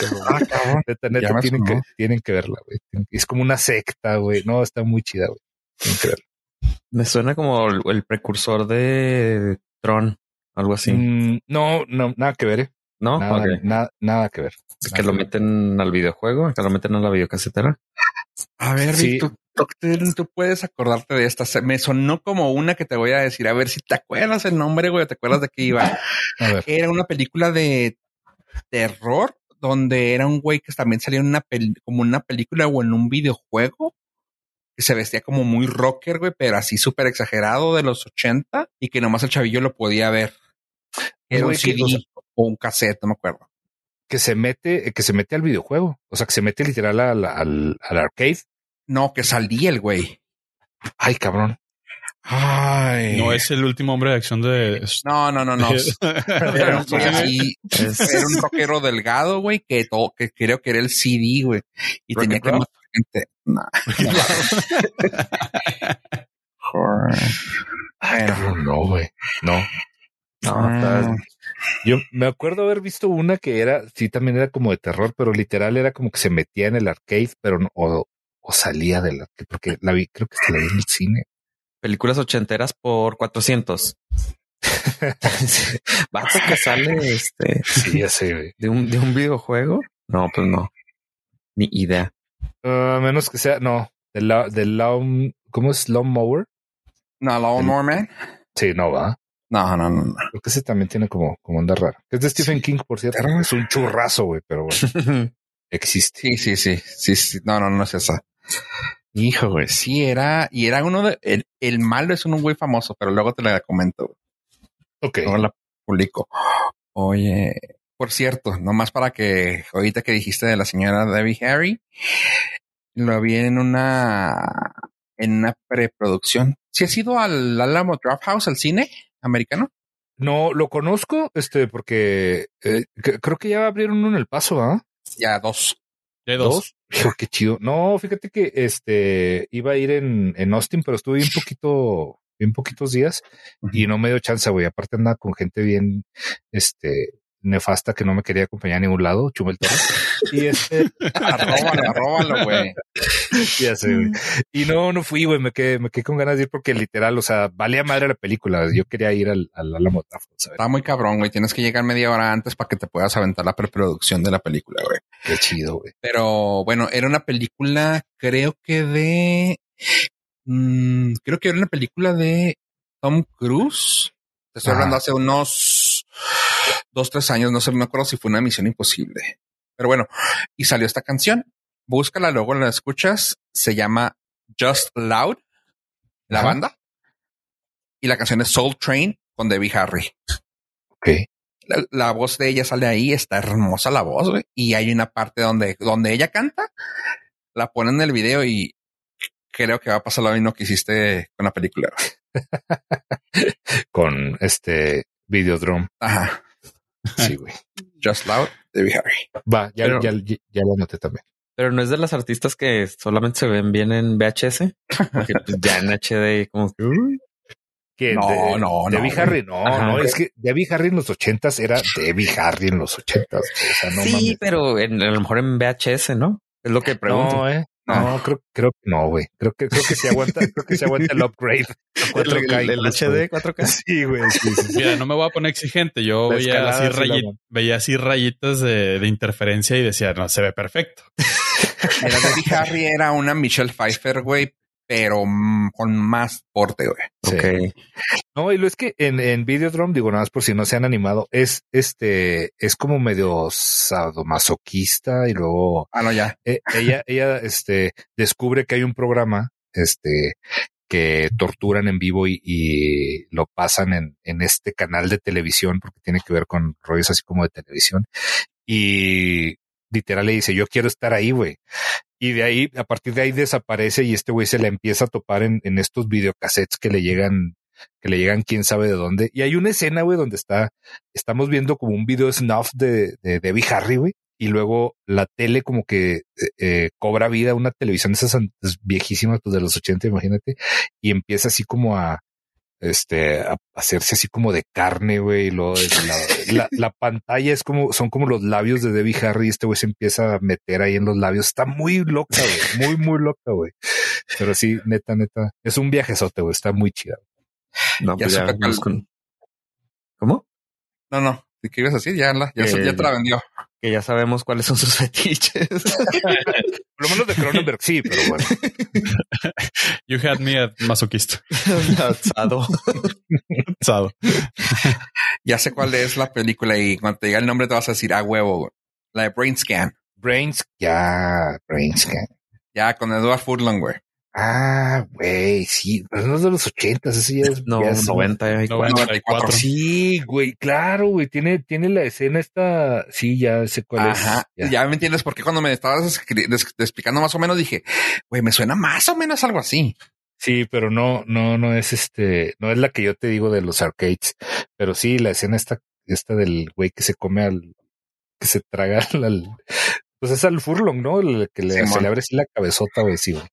cabrón. Neta, neta, Ya me tienen, que, tienen que verla, güey. Es como una secta, güey. No, está muy chida, güey. Me suena como el, el precursor de Tron, algo así. Mm, no, no, nada que ver, eh. ¿No? Nada, Ok. nada, nada que ver. Nada que lo meten al videojuego, que lo meten a la videocasetera. A ver, Sí. Vic, tú, tú- tú puedes acordarte de esta. Se- Me sonó como una que te voy a decir. A ver si te acuerdas el nombre, güey. ¿Te acuerdas de qué iba? A ver. Era una película de terror donde era un güey que también salía en una pel- como una película o en un videojuego que se vestía como muy rocker, güey, pero así súper exagerado de los 80 y que nomás el chavillo lo podía ver. Era un que, CD o un cassette, no me acuerdo. que se mete, que se mete al videojuego. O sea, que se mete literal al, al, al arcade. No, que salía el güey. Ay, cabrón. Ay. No es el último hombre de acción de. No, no, no, no. Era un güey así, Es- era un rockero delgado, güey, que, to- que creo que era el CD, güey. Y Rock tenía que matar gente. No. Joder. Ay, Bueno. cabrón, no, güey. No. No, está- Yo me acuerdo haber visto una que era, sí, también era como de terror, pero literal era como que se metía en el arcade, pero no, o, o salía del arcade, porque la vi, creo que se la vi en el cine. Películas ochenteras por 400. Vato que sale este Sí, ya sé, güey. de un, de un videojuego. No, pues no. Ni idea. Ah, A menos que sea, no, de la, de lawn, ¿cómo es? Lawn mower. No, Lawn More Man. Sí, no va. No, no, no, no. Creo que ese también tiene como, como onda rara. Es de Stephen King, por cierto. Es un churrazo, güey, pero bueno, existe. Sí, sí, sí, sí, sí. No, no, no es esa. Hijo, güey, sí era, y era uno de, el, el malo es un güey famoso, pero luego te la comento, güey. Ok. luego la publico. Oye, por cierto, nomás para que ahorita que dijiste de la señora Debbie Harry, lo vi en una, en una preproducción. ¿Sí has ido al Alamo Draft House, al cine americano? No, lo conozco, este, porque eh, creo que ya abrieron uno en el paso, ¿ah? Ya dos. Ya dos. Qué chido. No, fíjate que este iba a ir en, en Austin, pero estuve bien poquito, bien poquitos días y no me dio chance, güey. Aparte andaba con gente bien, este, nefasta que no me quería acompañar a ningún lado, Chumel Torres. Y este, Arróbalo, arróbalo, güey. ya sé, güey. Y no, no fui, güey. Me quedé, me quedé con ganas de ir porque literal, o sea, valía madre la película. Yo quería ir al, al House, ¿sabes? Está muy cabrón, güey. Tienes que llegar media hora antes para que te puedas aventar la preproducción de la película, güey. Qué chido, güey. Pero bueno, era una película, creo que de, mm, creo que era una película de Tom Cruise. Te estoy hablando hace unos dos, tres años. No sé, no me acuerdo si fue una misión imposible. Pero bueno, y salió esta canción. Búscala, luego la escuchas. Se llama Just Loud, la Ajá. banda. Y la canción es Soul Train con Debbie Harry. Ok. La, la voz de ella sale ahí, está hermosa la voz, güey. Y hay una parte donde, donde ella canta, la ponen en el video y creo que va a pasar lo mismo que hiciste con la película. Con este Videodrome. Ajá. Sí, güey. Just Loud, Debbie Harry. Va, ya, Pero- ya, ya, ya lo anoté también. Pero no es de las artistas que solamente se ven bien en VHS. Porque pues, ya en HD como que. No, De- no, no, Debbie güey. Harry, no, Ajá. no, es que Debbie Harry en los ochentas era Debbie Harry en los ochentas. O sea, no sí, mames. pero en- a lo mejor en VHS, ¿no? Es lo que pregunto. No, eh. No, creo, creo que no, güey. Creo que, creo que se aguanta, creo que se aguanta el upgrade. a 4K el, HD 4K. Sí, güey. Sí, sí, sí. Mira, no me voy a poner exigente. Yo veía así, veía así rayitas de, de interferencia y decía, no, se ve perfecto. Era Harry era una Michelle Pfeiffer, güey, pero mm, con más porte, güey. Sí. Ok. No, y lo es que en, en Videodrome, digo nada más por si no se han animado, es este, es como medio sadomasoquista y luego Ah, no, ya. eh, ella, ella, este, descubre que hay un programa, este, que torturan en vivo y, y lo pasan en, en este canal de televisión porque tiene que ver con rollos así como de televisión. Y literal le dice, yo quiero estar ahí, güey. Y de ahí, a partir de ahí desaparece y este güey se la empieza a topar en, en estos videocassettes que le llegan, que le llegan quién sabe de dónde. Y hay una escena, güey, donde está, estamos viendo como un video snuff de, de Debbie Harry, güey. Y luego la tele como que eh, cobra vida, una televisión de esas viejísimas, pues de los 80, imagínate, y empieza así como a, este, a hacerse así como de carne, güey, y luego de la, la, la pantalla es como, son como los labios de Debbie Harry, y este güey se empieza a meter ahí en los labios, está muy loca, güey, muy, muy loca, güey. Pero sí, neta, neta, es un viajezote, güey, está muy chida. No, Ya pues ya busco- ¿Cómo? No, no. ¿Qué ibas a decir? Ya, la, ya, Eh, ya te la vendió. Que ya sabemos cuáles son sus fetiches. Por lo menos de Cronenberg, sí, pero bueno. You had me at masoquista. Asado. Sado. Ya sé cuál es la película y cuando te diga el nombre te vas a decir, ah, huevo. La de Brain Scan. Brains, ya, Brains, Scan. Ya, con Edward Furlong, güey. Ah, güey, sí, pero no es de los ochentas, ese ya es. No, ya es- 90 y No, cuatro. 94. Sí, güey, claro, güey, tiene, tiene la escena esta, sí, ya sé cuál Ajá. es. Ya. me entiendes por qué cuando me estabas explicando más o menos dije, güey, me suena más o menos algo así. Sí, pero no, no, no es este, no es la que yo te digo de los arcades, pero sí, la escena esta, esta del güey que se come al, que se traga al, pues es al Furlong, ¿no? El que le, Simón. se le abre así la cabezota, güey, sí, güey.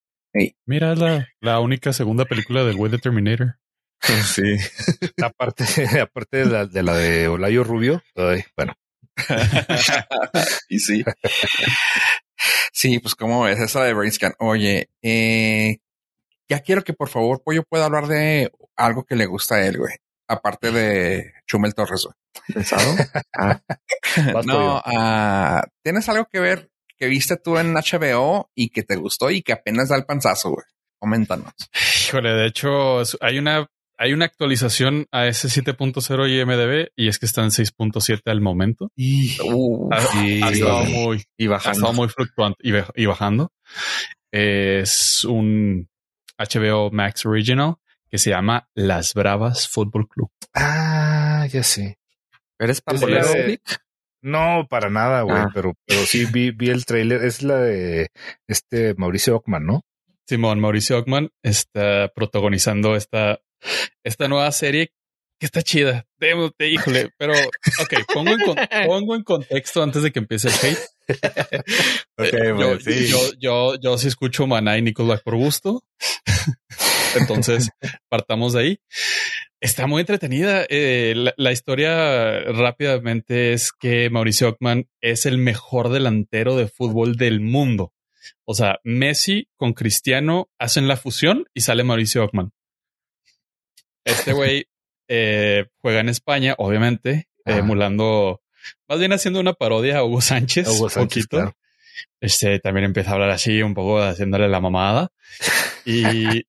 Mira, es la, la única segunda película del güey de Terminator. Sí. Aparte, aparte de la de, la de Olayo Rubio, ay, bueno, y sí. Sí, pues como ves, esa de Brainscan. Oye, eh, ya quiero que por favor Pollo pueda hablar de algo que le gusta a él, güey. Aparte de Chumel Torres, güey. ¿Pensado? Ah, No, ah, ¿tienes algo que ver que viste tú en HBO y que te gustó y que apenas da el panzazo, güey? Coméntanos. Híjole, de hecho, hay una, hay una actualización a ese 7.0 IMDB y es que está en 6.7 al momento. Uh, Ha, sí. ha estado muy, y ha bajando. estado muy fluctuante y, baj- y bajando. Es un HBO Max Original que se llama Las Bravas Fútbol Club. Ah, ya sé. ¿Eres de- Vic? No, para nada, güey, Ah. pero, pero sí vi, vi el tráiler. Es la de este Mauricio Ockman, ¿no? Simón Mauricio Ockman está protagonizando esta, esta nueva serie que está chida. Te- híjole, pero ok, pongo en, con- pongo en contexto antes de que empiece el hate. Ok, Eh, yo, sí. yo, yo, yo sí escucho Maná y Nickelback por gusto. Entonces, partamos de ahí. Está muy entretenida. Eh, la, la historia rápidamente es que Mauricio Ockman es el mejor delantero de fútbol del mundo. O sea, Messi con Cristiano hacen la fusión y sale Mauricio Ockman. Este güey eh, juega en España, obviamente, Ah. emulando, más bien haciendo una parodia a Hugo Sánchez. Hugo Sánchez, poquito. claro. Este también empieza a hablar así, un poco haciéndole la mamada. Y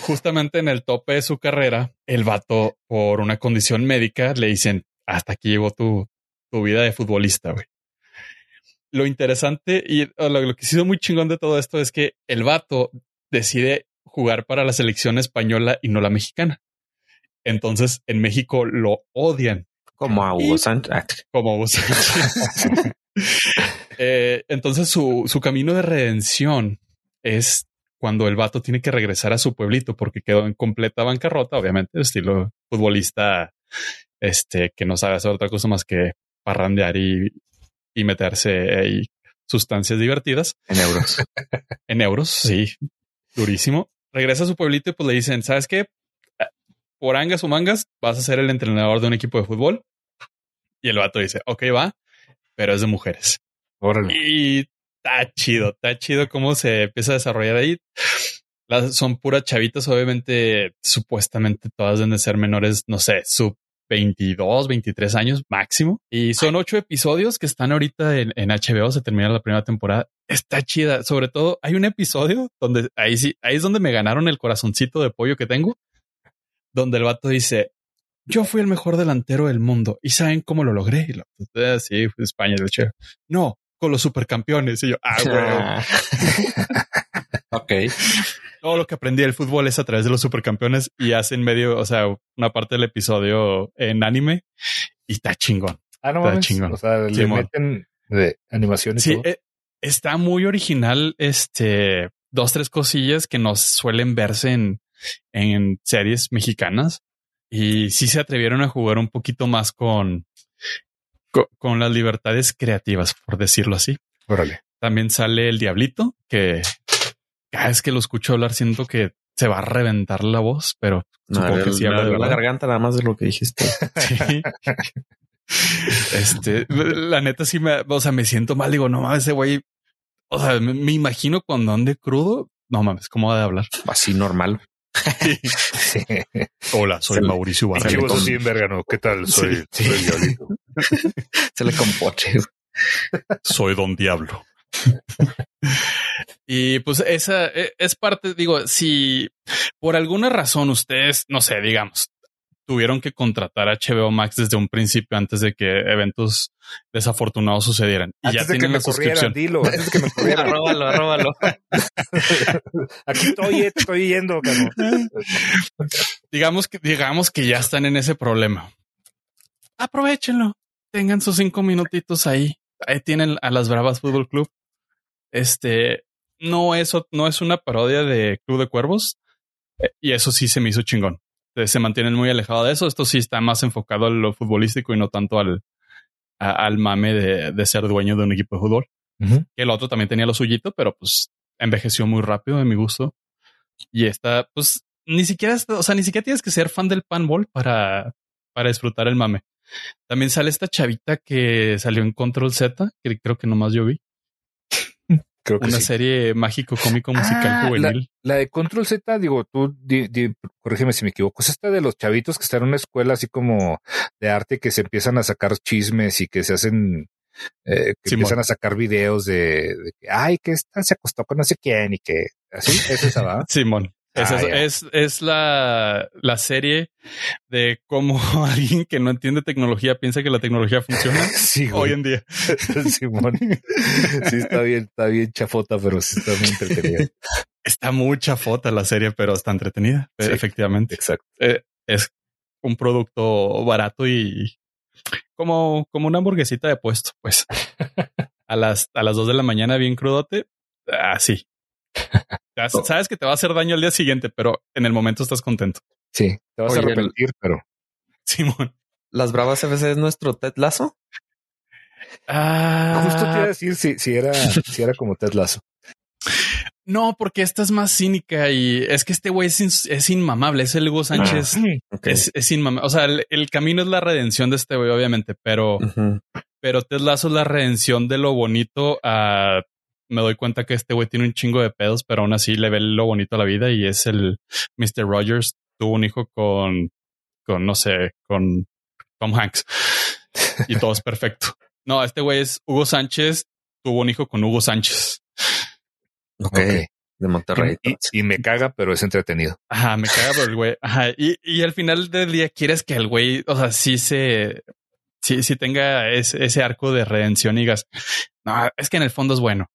justamente en el tope de su carrera, el vato, por una condición médica, le dicen: Hasta aquí llegó tu, tu vida de futbolista, güey. Lo interesante y lo, lo que ha sido muy chingón de todo esto es que el vato decide jugar para la selección española y no la mexicana. Entonces en México lo odian Como a Hugo Sánchez. Como Hugo Sánchez. Eh, entonces su, su camino de redención es cuando el vato tiene que regresar a su pueblito porque quedó en completa bancarrota, obviamente, estilo futbolista, este, que no sabe hacer otra cosa más que parrandear y, y meterse ahí sustancias divertidas en euros. en euros, sí, durísimo. Regresa a su pueblito y pues le dicen, ¿sabes qué? Por angas o mangas, vas a ser el entrenador de un equipo de fútbol. Y el vato dice, ok, va, pero es de mujeres. Órale. Y está chido, está chido cómo se empieza a desarrollar ahí. Las, son puras chavitas, obviamente, supuestamente todas deben de ser menores, no sé, sub 22, 23 años máximo. Y son ocho episodios que están ahorita en, HBO, se termina la primera temporada. Está chida. Sobre todo, hay un episodio donde ahí sí, ahí es donde me ganaron el corazoncito de pollo que tengo, donde el vato dice, yo fui el mejor delantero del mundo y saben cómo lo logré. Y lo, "Ah, sí, España, de hecho. No, con los supercampeones. Y yo, ah, güey. Ah, ok. Todo lo que aprendí del fútbol es a través de los supercampeones y hacen medio, o sea, una parte del episodio en anime y está chingón. Ah, no Está mames. chingón. O sea, le meten de animación y Sí, todo. eh, está muy original. Este, dos, tres cosillas que no suelen verse en, en series mexicanas y sí se atrevieron a jugar un poquito más con, co- con, las libertades creativas, por decirlo así. Órale. También sale el Diablito, que cada vez que lo escucho hablar siento que se va a reventar la voz, pero no, supongo que sí habla de la garganta nada más de lo que dijiste. Sí. Este, la neta sí me, o sea, me siento mal. Digo, no mames, ese güey. O sea, me, me imagino cuando ande crudo. No mames, ¿cómo va de hablar? Así normal. Sí. Hola, soy Se Mauricio. Chivos con-. ¿Qué tal? Soy, Sí. soy el diablito. Se le compoche. Soy Don Diablo. y pues esa e- es parte, digo, si por alguna razón ustedes, no sé, digamos, tuvieron que contratar a HBO Max desde un principio antes de que eventos desafortunados sucedieran y Antes ya de que tienen me la suscripción. dilo. Antes de que me corrieran. arróbalo, arróbalo. Aquí estoy, eh, estoy yendo, cabrón. digamos que, digamos que ya están en ese problema. Aprovechenlo. Tengan sus cinco minutitos ahí. Ahí tienen a las Bravas Fútbol Club. Este no es, no es una parodia de Club de Cuervos. eh, Y eso sí se me hizo chingón. Eh, Se mantienen muy alejados de eso. Esto sí está más enfocado a lo futbolístico y no tanto al, a- al mame de, de ser dueño de un equipo de fútbol. Que el otro también tenía lo suyito, pero pues envejeció muy rápido de mi gusto. Y esta, pues, ni siquiera, o sea, ni siquiera tienes que ser fan del panball para, para disfrutar el mame. También sale esta chavita que salió en Control Z, que creo que nomás yo vi. Creo que Una sí. serie mágico cómico musical Ah, juvenil. La de Control Z, digo, tú, di- di- corrígeme si me equivoco, es esta de los chavitos que están en una escuela así como de arte que se empiezan a sacar chismes y que se hacen, eh, que Simón. empiezan a sacar videos de, de que, ay, que esta se acostó con no sé quién y que así, es esa, ¿va? Simón. Es, Ah, es, es la, la serie de cómo alguien que no entiende tecnología piensa que la tecnología funciona sí, hoy en día. Simón. Sí, está bien, está bien chafota, pero sí está muy entretenida. Está mucha foto la serie, pero está entretenida. Sí. Efectivamente. Exacto. Eh, es un producto barato y como, como una hamburguesita de puesto, pues. A las, a las dos de la mañana, bien crudote. Así. Sabes que te va a hacer daño al día siguiente, pero en el momento estás contento. Sí, te vas Oye, a el- arrepentir, pero Simón. Las Bravas FC es nuestro Ted Lazo. Ah, justo te iba a decir si, si era, si era como Ted Lasso. no, porque esta es más cínica y es que este güey es, es inmamable. Es el Hugo Sánchez. Ok. Es, es inmamable. O sea, el, el camino es la redención de este güey, obviamente, pero pero Ted Lasso es la redención de lo bonito a me doy cuenta que este güey tiene un chingo de pedos, pero aún así le ve lo bonito a la vida y es el Mr. Rogers. Tuvo un hijo con, con no sé, con Tom Hanks y todo es perfecto. No, este güey es Hugo Sánchez. Tuvo un hijo con Hugo Sánchez. Ok. Ok. De Monterrey. Y, y me caga, pero es entretenido. Ajá, me caga por el güey. Ajá. Y, y al final del día quieres que el güey, o sea, sí se, sí, sí tenga ese, ese arco de redención y digas, no, es que en el fondo es bueno.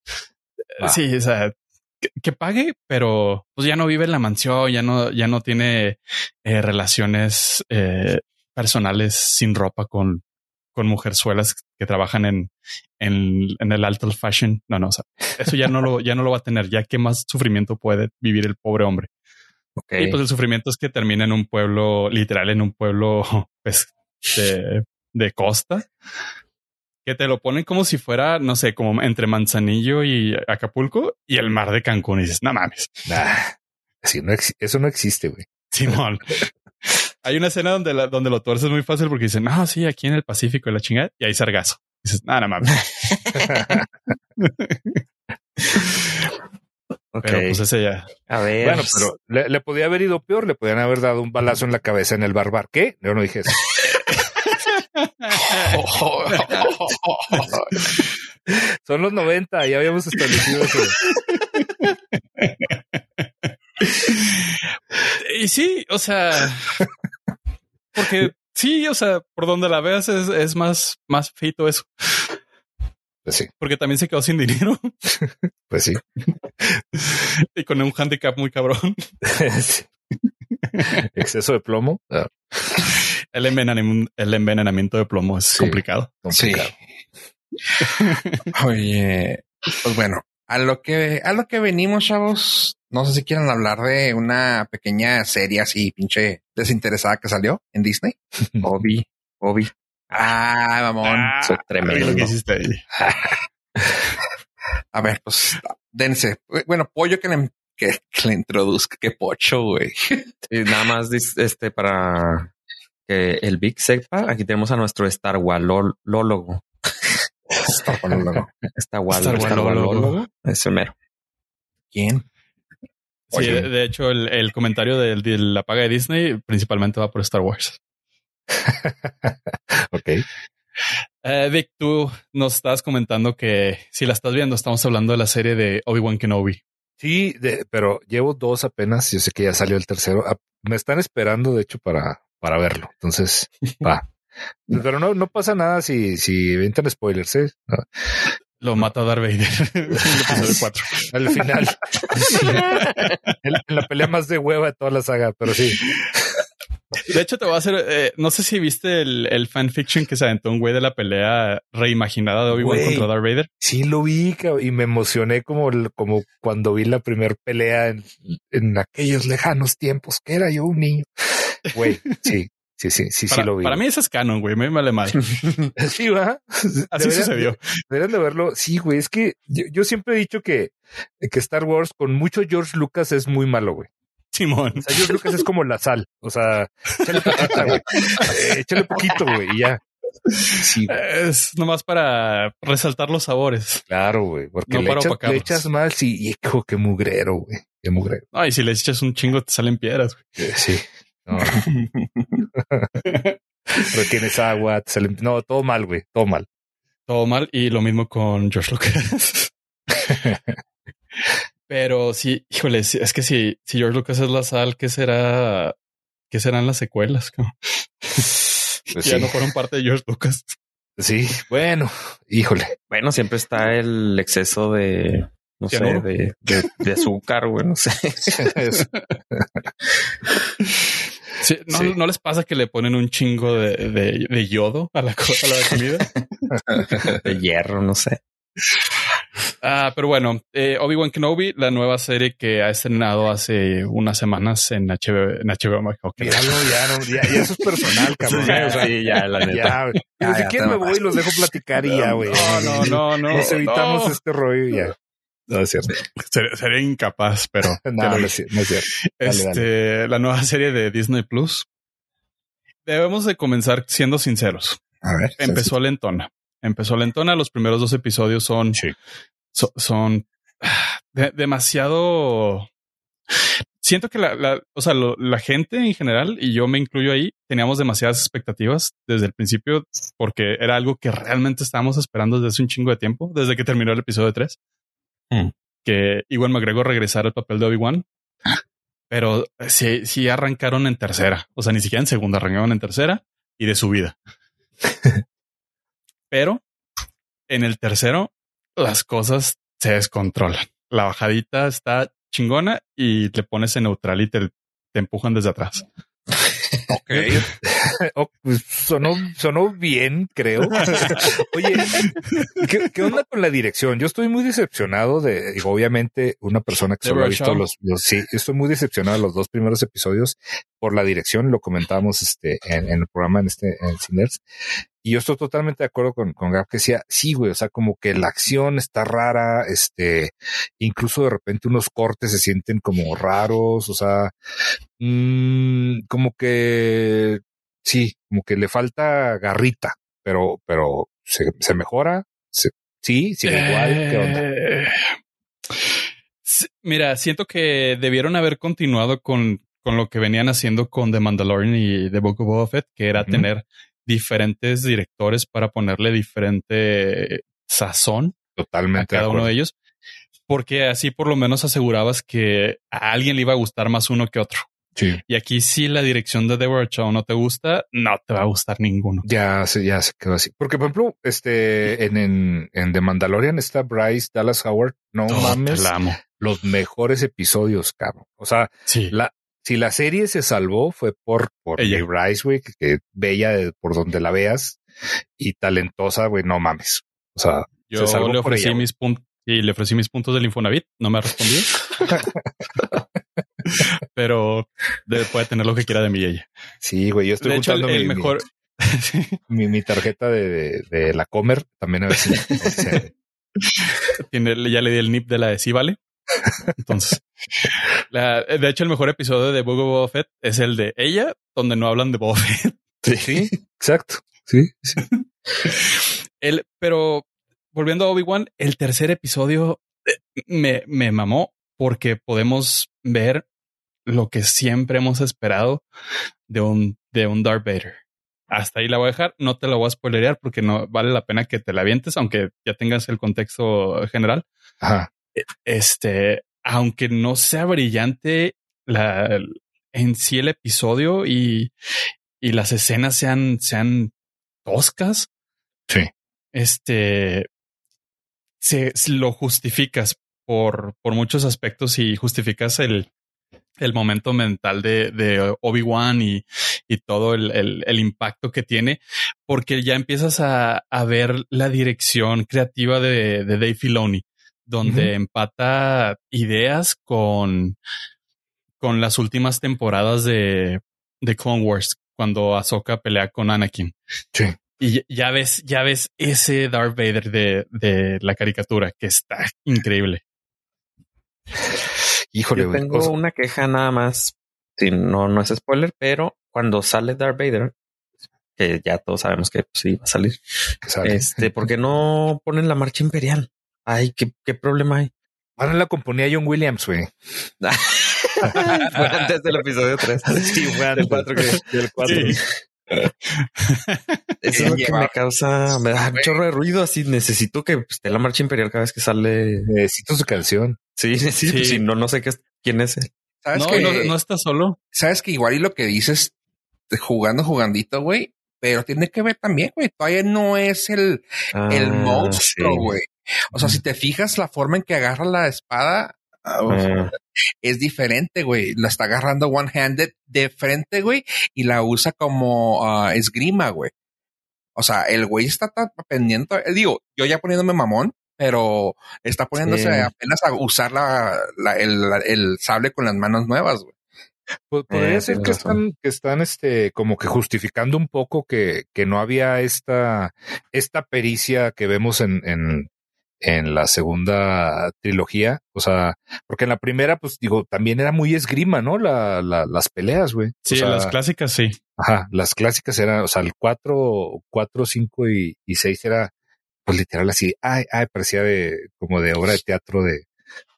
Ah. Sí, o sea, que, que pague, pero pues ya no vive en la mansión, ya no, ya no tiene eh, relaciones eh, personales sin ropa con, con mujerzuelas que trabajan en, en, en el alto fashion. No, no, o sea, eso ya no lo, ya no lo va a tener. Ya qué más sufrimiento puede vivir el pobre hombre. Y pues el sufrimiento es que termina en un pueblo, literal, en un pueblo pues, de, de costa, que te lo ponen como si fuera, no sé, como entre Manzanillo y Acapulco y el mar de Cancún. Y dices, no mames, Nah, sí, no eso no existe, güey. Simón. Hay una escena donde, la- donde lo tuerces muy fácil porque dicen, no, sí, aquí en el Pacífico y la chingada, y hay sargazo. Dices, nada, no mames. Pero pues ese ya. A ver. Bueno, pero le, le podía haber ido peor, le podían haber dado un balazo en la cabeza en el barbar. ¿Qué? Yo no dije eso. Son los 90, ya habíamos establecido eso. Y sí, o sea, porque sí, o sea, por donde la veas es, es más, más feito eso, Pues sí, porque también se quedó sin dinero pues sí. y con un handicap muy cabrón. Exceso de plomo. ah, El envenenamiento, el envenenamiento de plomo es Sí. complicado. Sí. Oye, pues bueno, a lo que a lo que venimos, chavos. No sé si quieren hablar de una pequeña serie así, pinche desinteresada que salió en Disney. Obi. Obi. Ah, mamón. Soy tremendo. Lo que hiciste ahí. A ver, pues dense. Bueno, pollo que le, que, que le introduzca. Qué pocho, güey. Y nada más este para que el Big sepa, aquí tenemos a nuestro Star Walólogo. Star Wal- Star Walólogo. Walólogo. Ese mero. ¿Quién? Sí, Oye. de, de hecho, el, el comentario de, la paga de Disney principalmente va por Star Wars. Ok. Eh, Vic, tú nos estabas comentando que si la estás viendo, estamos hablando de la serie de Obi-Wan Kenobi. Sí, de- pero llevo dos apenas. Yo sé que ya salió el tercero. Ah, Me están esperando, de hecho, para, para verlo. Entonces, va. Pero no, no pasa nada si, si inventan spoilers, ¿eh? No. Lo mata Darth Vader en el episodio 4. Al final. Sí. En, en la pelea más de hueva de toda la saga, pero sí. De hecho, te voy a hacer. eh, no sé si viste el, el fanfiction que se aventó un güey de la pelea reimaginada de Obi-Wan contra Darth Vader. Sí lo vi y me emocioné como, el- como cuando vi la primer pelea en, en aquellos lejanos tiempos que era yo un niño. Güey, sí, sí, sí, sí, Para, sí lo vi. para mí, eso es canon, güey. Me vale mal. sí, va. Así Deberían- sucedió. Deberían de verlo. Sí, güey, es que yo, yo siempre he dicho que, que Star Wars con mucho George Lucas es muy malo, güey. Simón. O sea, George Lucas es como la sal. O sea, échale poquito, güey. Eh, échale poquito, güey, y ya. Sí, Es nomás para resaltar los sabores. claro, güey. Porque No le, para echas, le echas mal, sí, hijo, qué mugrero, güey. Qué mugrero. Ay, si le echas un chingo, te salen piedras. güey. Eh, Sí. No. Retienes agua, No, todo mal, güey. Todo mal. Todo mal. Y lo mismo con George Lucas. Pero sí, híjole, sí, es que si, si George Lucas es la sal, ¿qué será? ¿Qué serán las secuelas? Pues Que ya sí. no fueron parte de George Lucas. Sí, bueno, híjole. Bueno, siempre está el exceso de, no sé, de, de, de azúcar, güey, no sé. Sí, ¿no, Sí. ¿no les pasa que le ponen un chingo de, de, de yodo a la, co- a la comida? De hierro, no sé. Ah, pero bueno, eh, Obi-Wan Kenobi, la nueva serie que ha estrenado hace unas semanas en HBO, en HBO Max. Ok. Míralo, ya, no, ya, ya eso es personal, cabrón. Sí, O sea, sí, ya, la neta. ya, güey. Ya, si ya, quieren me voy y los dejo platicar y ya, güey. No, no, no, no. Nos evitamos no. este rollo y ya. No es cierto. Ser- Sería incapaz, pero, No, no, es cier- no es cierto. dale, este, la nueva serie de Disney Plus. Debemos de comenzar siendo sinceros. A ver. Empezó lentona. Empezó lentona. Los primeros dos episodios son, Sí. so- son de- demasiado. Siento que la, la- o sea, lo- la gente en general, y yo me incluyo ahí, teníamos demasiadas expectativas desde el principio, porque era algo que realmente estábamos esperando desde hace un chingo de tiempo, desde que terminó el episodio 3. Hmm. Que Iwan McGregor regresara al papel de Obi-Wan. Pero sí, sí arrancaron en tercera. O sea, ni siquiera en segunda, arrancaron en tercera y de subida. Pero en el tercero, las cosas se descontrolan. La bajadita está chingona y le pones en neutral y te, te empujan desde atrás. Ok. Oh, pues, sonó, sonó bien, creo. Oye, ¿qué, qué onda con la dirección? Yo estoy muy decepcionado de, digo, obviamente, una persona que solo ha visto los, los- sí, estoy muy decepcionado de los dos primeros episodios por la dirección, lo comentábamos este, en, en el programa en este, en Ciners. Y yo estoy totalmente de acuerdo con, con Gab que decía, sí, güey, o sea, como que la acción está rara, este, incluso de repente unos cortes se sienten como raros, o sea, mm, como que sí, como que le falta garrita, pero, pero se, se mejora, se- sí, sigue igual, ¿qué onda? Eh, Mira, siento que debieron haber continuado con, con lo que venían haciendo con The Mandalorian y The Book of Boba Fett, que era tener diferentes directores para ponerle diferente sazón a Totalmente. de cada uno de ellos, porque así por lo menos asegurabas que a alguien le iba a gustar más uno que otro. Sí. Y aquí si la dirección de Deborah Chow no te gusta, no te va a gustar ninguno. Ya se, ya se quedó así. Porque, por ejemplo, este, en, en, en The Mandalorian está Bryce Dallas Howard. No Oh, mames. Los mejores episodios, cabrón. O sea, Sí. la, si la serie se salvó fue por, por Ella. Güey, que, bella de- por donde la veas y talentosa, güey, no mames. O sea, Yo se salvó le ofrecí mis puntos y le ofrecí mis puntos del Infonavit. No me ha respondido. Pero de- puede tener lo que quiera de mí ella. Sí, güey, yo estoy De hecho, el, el mi, mejor. mi, mi tarjeta de, de, de la Comer también a tiene, ya le di el nip de la de sí, vale. Entonces, la- de hecho, el mejor episodio de Book of Boba Fett es el de ella, donde no hablan de Boba Fett. sí, exacto. Sí, sí. El, pero volviendo a Obi-Wan, el tercer episodio eh, me, me mamó porque podemos ver lo que siempre hemos esperado de un, de un Darth Vader. Hasta ahí la voy a dejar. No te la voy a spoilerear porque no vale la pena que te la avientes, aunque ya tengas el contexto general. Ajá. Este, aunque no sea brillante la, en sí el episodio y, y las escenas sean, sean toscas, Sí. este, se, lo justificas por, por muchos aspectos y justificas el, el momento mental de, de Obi-Wan y, y todo el, el- el impacto que tiene, porque ya empiezas a, a ver la dirección creativa de, de Dave Filoni, donde empata ideas con, con las últimas temporadas de, de Clone Wars, cuando Ahsoka pelea con Anakin. Sí. Y ya ves, ya ves ese Darth Vader de, de la caricatura que está increíble. Híjole, Yo tengo cosa- una queja nada más. Sí, no, no es spoiler, pero cuando sale Darth Vader, que ya todos sabemos que pues, sí va a salir, sale. este, ¿por qué no ponen la marcha imperial? Ay, qué, qué problema hay. Ahora la componía John Williams, güey. Fue antes del episodio 3. Sí, fue Del 4 que del cuatro. Sí. Eso es lo que me causa, me da un chorro de ruido. Así necesito que pues, esté la marcha imperial cada vez que sale. Necesito su canción. Sí, sí, sí. Sí. Si no, no sé qué es, quién es él. ¿Sabes No, que, no, no está solo. sabes que igual y lo que dices jugando, jugandito, güey, pero tiene que ver también, güey. Todavía no es el, el Ah, monstruo, sí. O sea, si te fijas la forma en que agarra la espada, ah, Ah, es diferente, güey. La está agarrando one-handed de frente, güey, y la usa como ah, esgrima, güey. O sea, el güey está tan pendiente. eh, Digo, yo ya poniéndome mamón, pero está poniéndose Sí. apenas a usar la, la- el, la- el sable con las manos nuevas, güey. Pues podría Eh, ser tienes que razón. están, que están este, como que justificando un poco que, que no había esta, esta pericia que vemos en, en, en la segunda trilogía. O sea, porque en la primera, pues digo, también era muy esgrima, ¿no? La, la, las peleas, güey. O Sí, sea, las clásicas sí. Ajá, las clásicas eran, o sea, el 4, 4, 5 y, y 6 era, pues literal así, ay, ay, parecía de, como de obra de teatro de,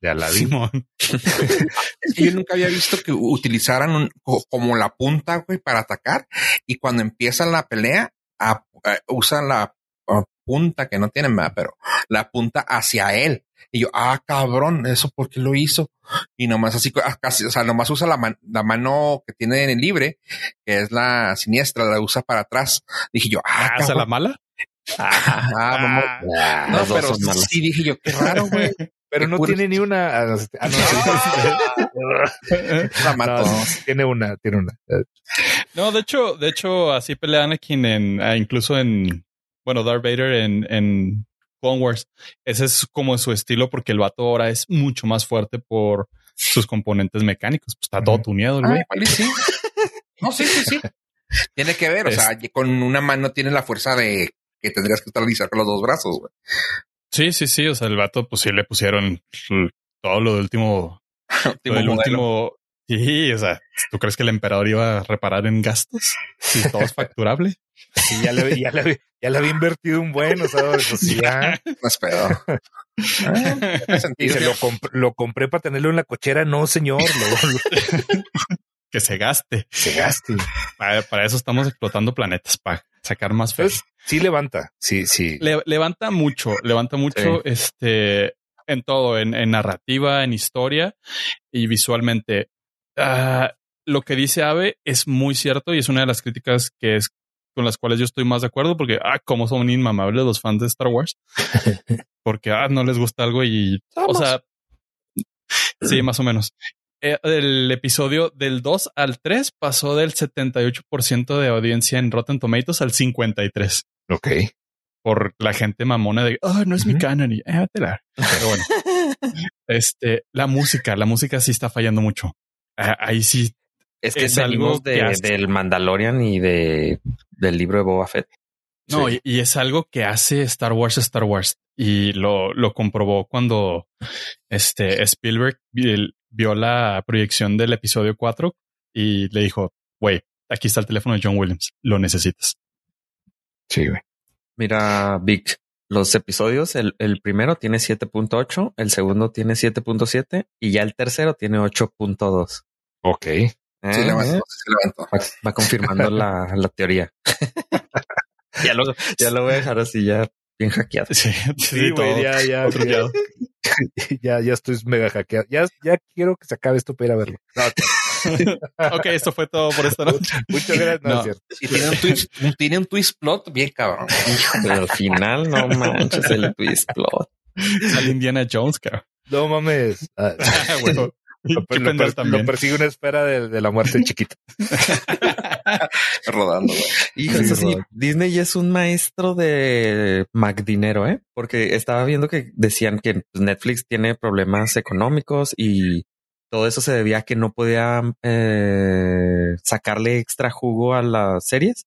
de Aladdin. Simón. Es que yo nunca había visto que utilizaran un- co- como la punta, güey, para atacar. Y cuando empieza la pelea, a- eh, usan la punta que no tienen más, pero la punta hacia él. Y yo, ah, cabrón, eso por qué lo hizo. Y nomás así, ah, casi, o sea, nomás usa la, man- la mano que tiene en el libre, que es la siniestra, la usa para atrás. Dije yo, ah, Ah, ¿esa la mala? Ah, vamos. ah, No, dos pero sí dije yo, qué raro, güey. Pero no tiene ni una. Ah, no, ah, tiene una, tiene una. No, de hecho, de hecho, así pelea Anakin en, ah, incluso en, bueno, Darth Vader en, en Clone Wars. Ese es como su estilo porque el vato ahora es mucho más fuerte por sus componentes mecánicos. Pues está todo tuneado Ah, güey. sí. No, sí, sí, sí. Tiene que ver, o Es- sea, con una mano tiene la fuerza de que tendrías que utilizar con los dos brazos, güey. Sí, sí, sí. O sea, el vato, pues sí le pusieron todo lo del último, Último lo del modelo. último. Sí, o sea, ¿tú crees que el emperador iba a reparar en gastos? Si todo es facturable. Sí, ya le, ya le, ya le había invertido un buen, o sea, pues, sí, ya. No es pedo. Ah. Dice, lo, comp- lo compré para tenerlo en la cochera. No, señor, lo, lo- que se gaste. se gaste. Para, para eso estamos explotando planetas, para sacar más fe. Entonces, sí levanta. Sí, sí. Le- levanta mucho, levanta mucho este en todo, en, en narrativa, en historia y visualmente. Ah, lo que dice Ave es muy cierto y es una de las críticas que es con las cuales yo estoy más de acuerdo porque ah, cómo son inmamables los fans de Star Wars. porque ah, no les gusta algo y o sea, sí, más o menos. Eh, El episodio del 2 al 3 pasó del 78% de audiencia en Rotten Tomatoes al 53 Ok. por la gente mamona de, oh, no es mi canon y eh, Pero bueno, este, la música, la música sí está fallando mucho. Ah, Ahí sí, Es que es salimos algo de, del Mandalorian y de del libro de Boba Fett. no, Sí. y, y es algo que hace Star Wars Star Wars y lo, lo comprobó cuando este Spielberg vi- vio la proyección del episodio 4 y le dijo, güey, aquí está el teléfono de John Williams, lo necesitas. Sí, güey. Mira, Vic, los episodios, el, el primero tiene 7.8, el segundo tiene 7.7 y ya el tercero tiene 8.2. Ok. ¿Eh? Sí, levantó, sí, levantó. Va, va confirmando la, la teoría. ya, lo, ya lo voy a dejar así ya bien hackeado. Sí, Sí, güey, ya, ya, ya, ya, ya estoy mega hackeado. Ya, ya quiero que se acabe esto para ir a verlo. ok, esto fue todo por esta noche. Muchas gracias. No. Y tiene un twist, un- tiene un twist plot bien cabrón. Pero al final, no manches, el twist plot. Sale Indiana Jones, cabrón. No mames. Ah, Bueno, lo, persigue una esfera de, de la muerte chiquita. Rodando, güey. Hijo, Sí, eso sí, Rod. Disney es un maestro de Mac dinero, ¿eh? Porque estaba viendo que decían que pues, Netflix tiene problemas económicos y todo eso se debía a que no podía eh, sacarle extra jugo a las series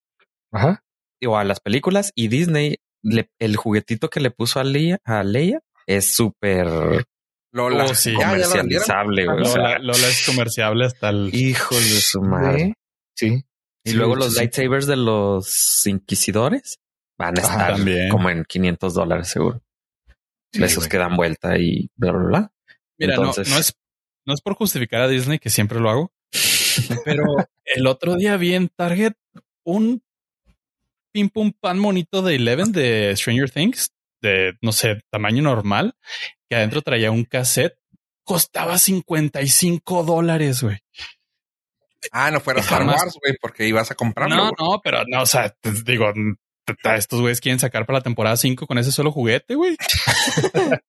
Ajá. o a las películas y Disney, le- el juguetito que le puso a Leia, a Leia es súper Lola. Oh, sí. Comercializable, güey. o sea, Lola, Lola es comerciable hasta el. hijos de su madre. Sí. Y Sí, luego los sí. lightsabers de los inquisidores van a estar también. como en 500 dólares seguro. Sí, esos güey. que dan vuelta y bla, bla, bla. Mira, no- Entonces- no, es, no es por justificar a Disney, que siempre lo hago, pero el otro día vi en Target un pim pum pan monito de Eleven de Stranger Things, de no sé, tamaño normal, que adentro traía un cassette, costaba 55 dólares, güey. Ah, no fuera Star Jamás. Wars, güey, porque ibas a comprarlo. No, no, pero no, o sea, te digo, estos güeyes quieren sacar para la temporada 5 con ese solo juguete, güey.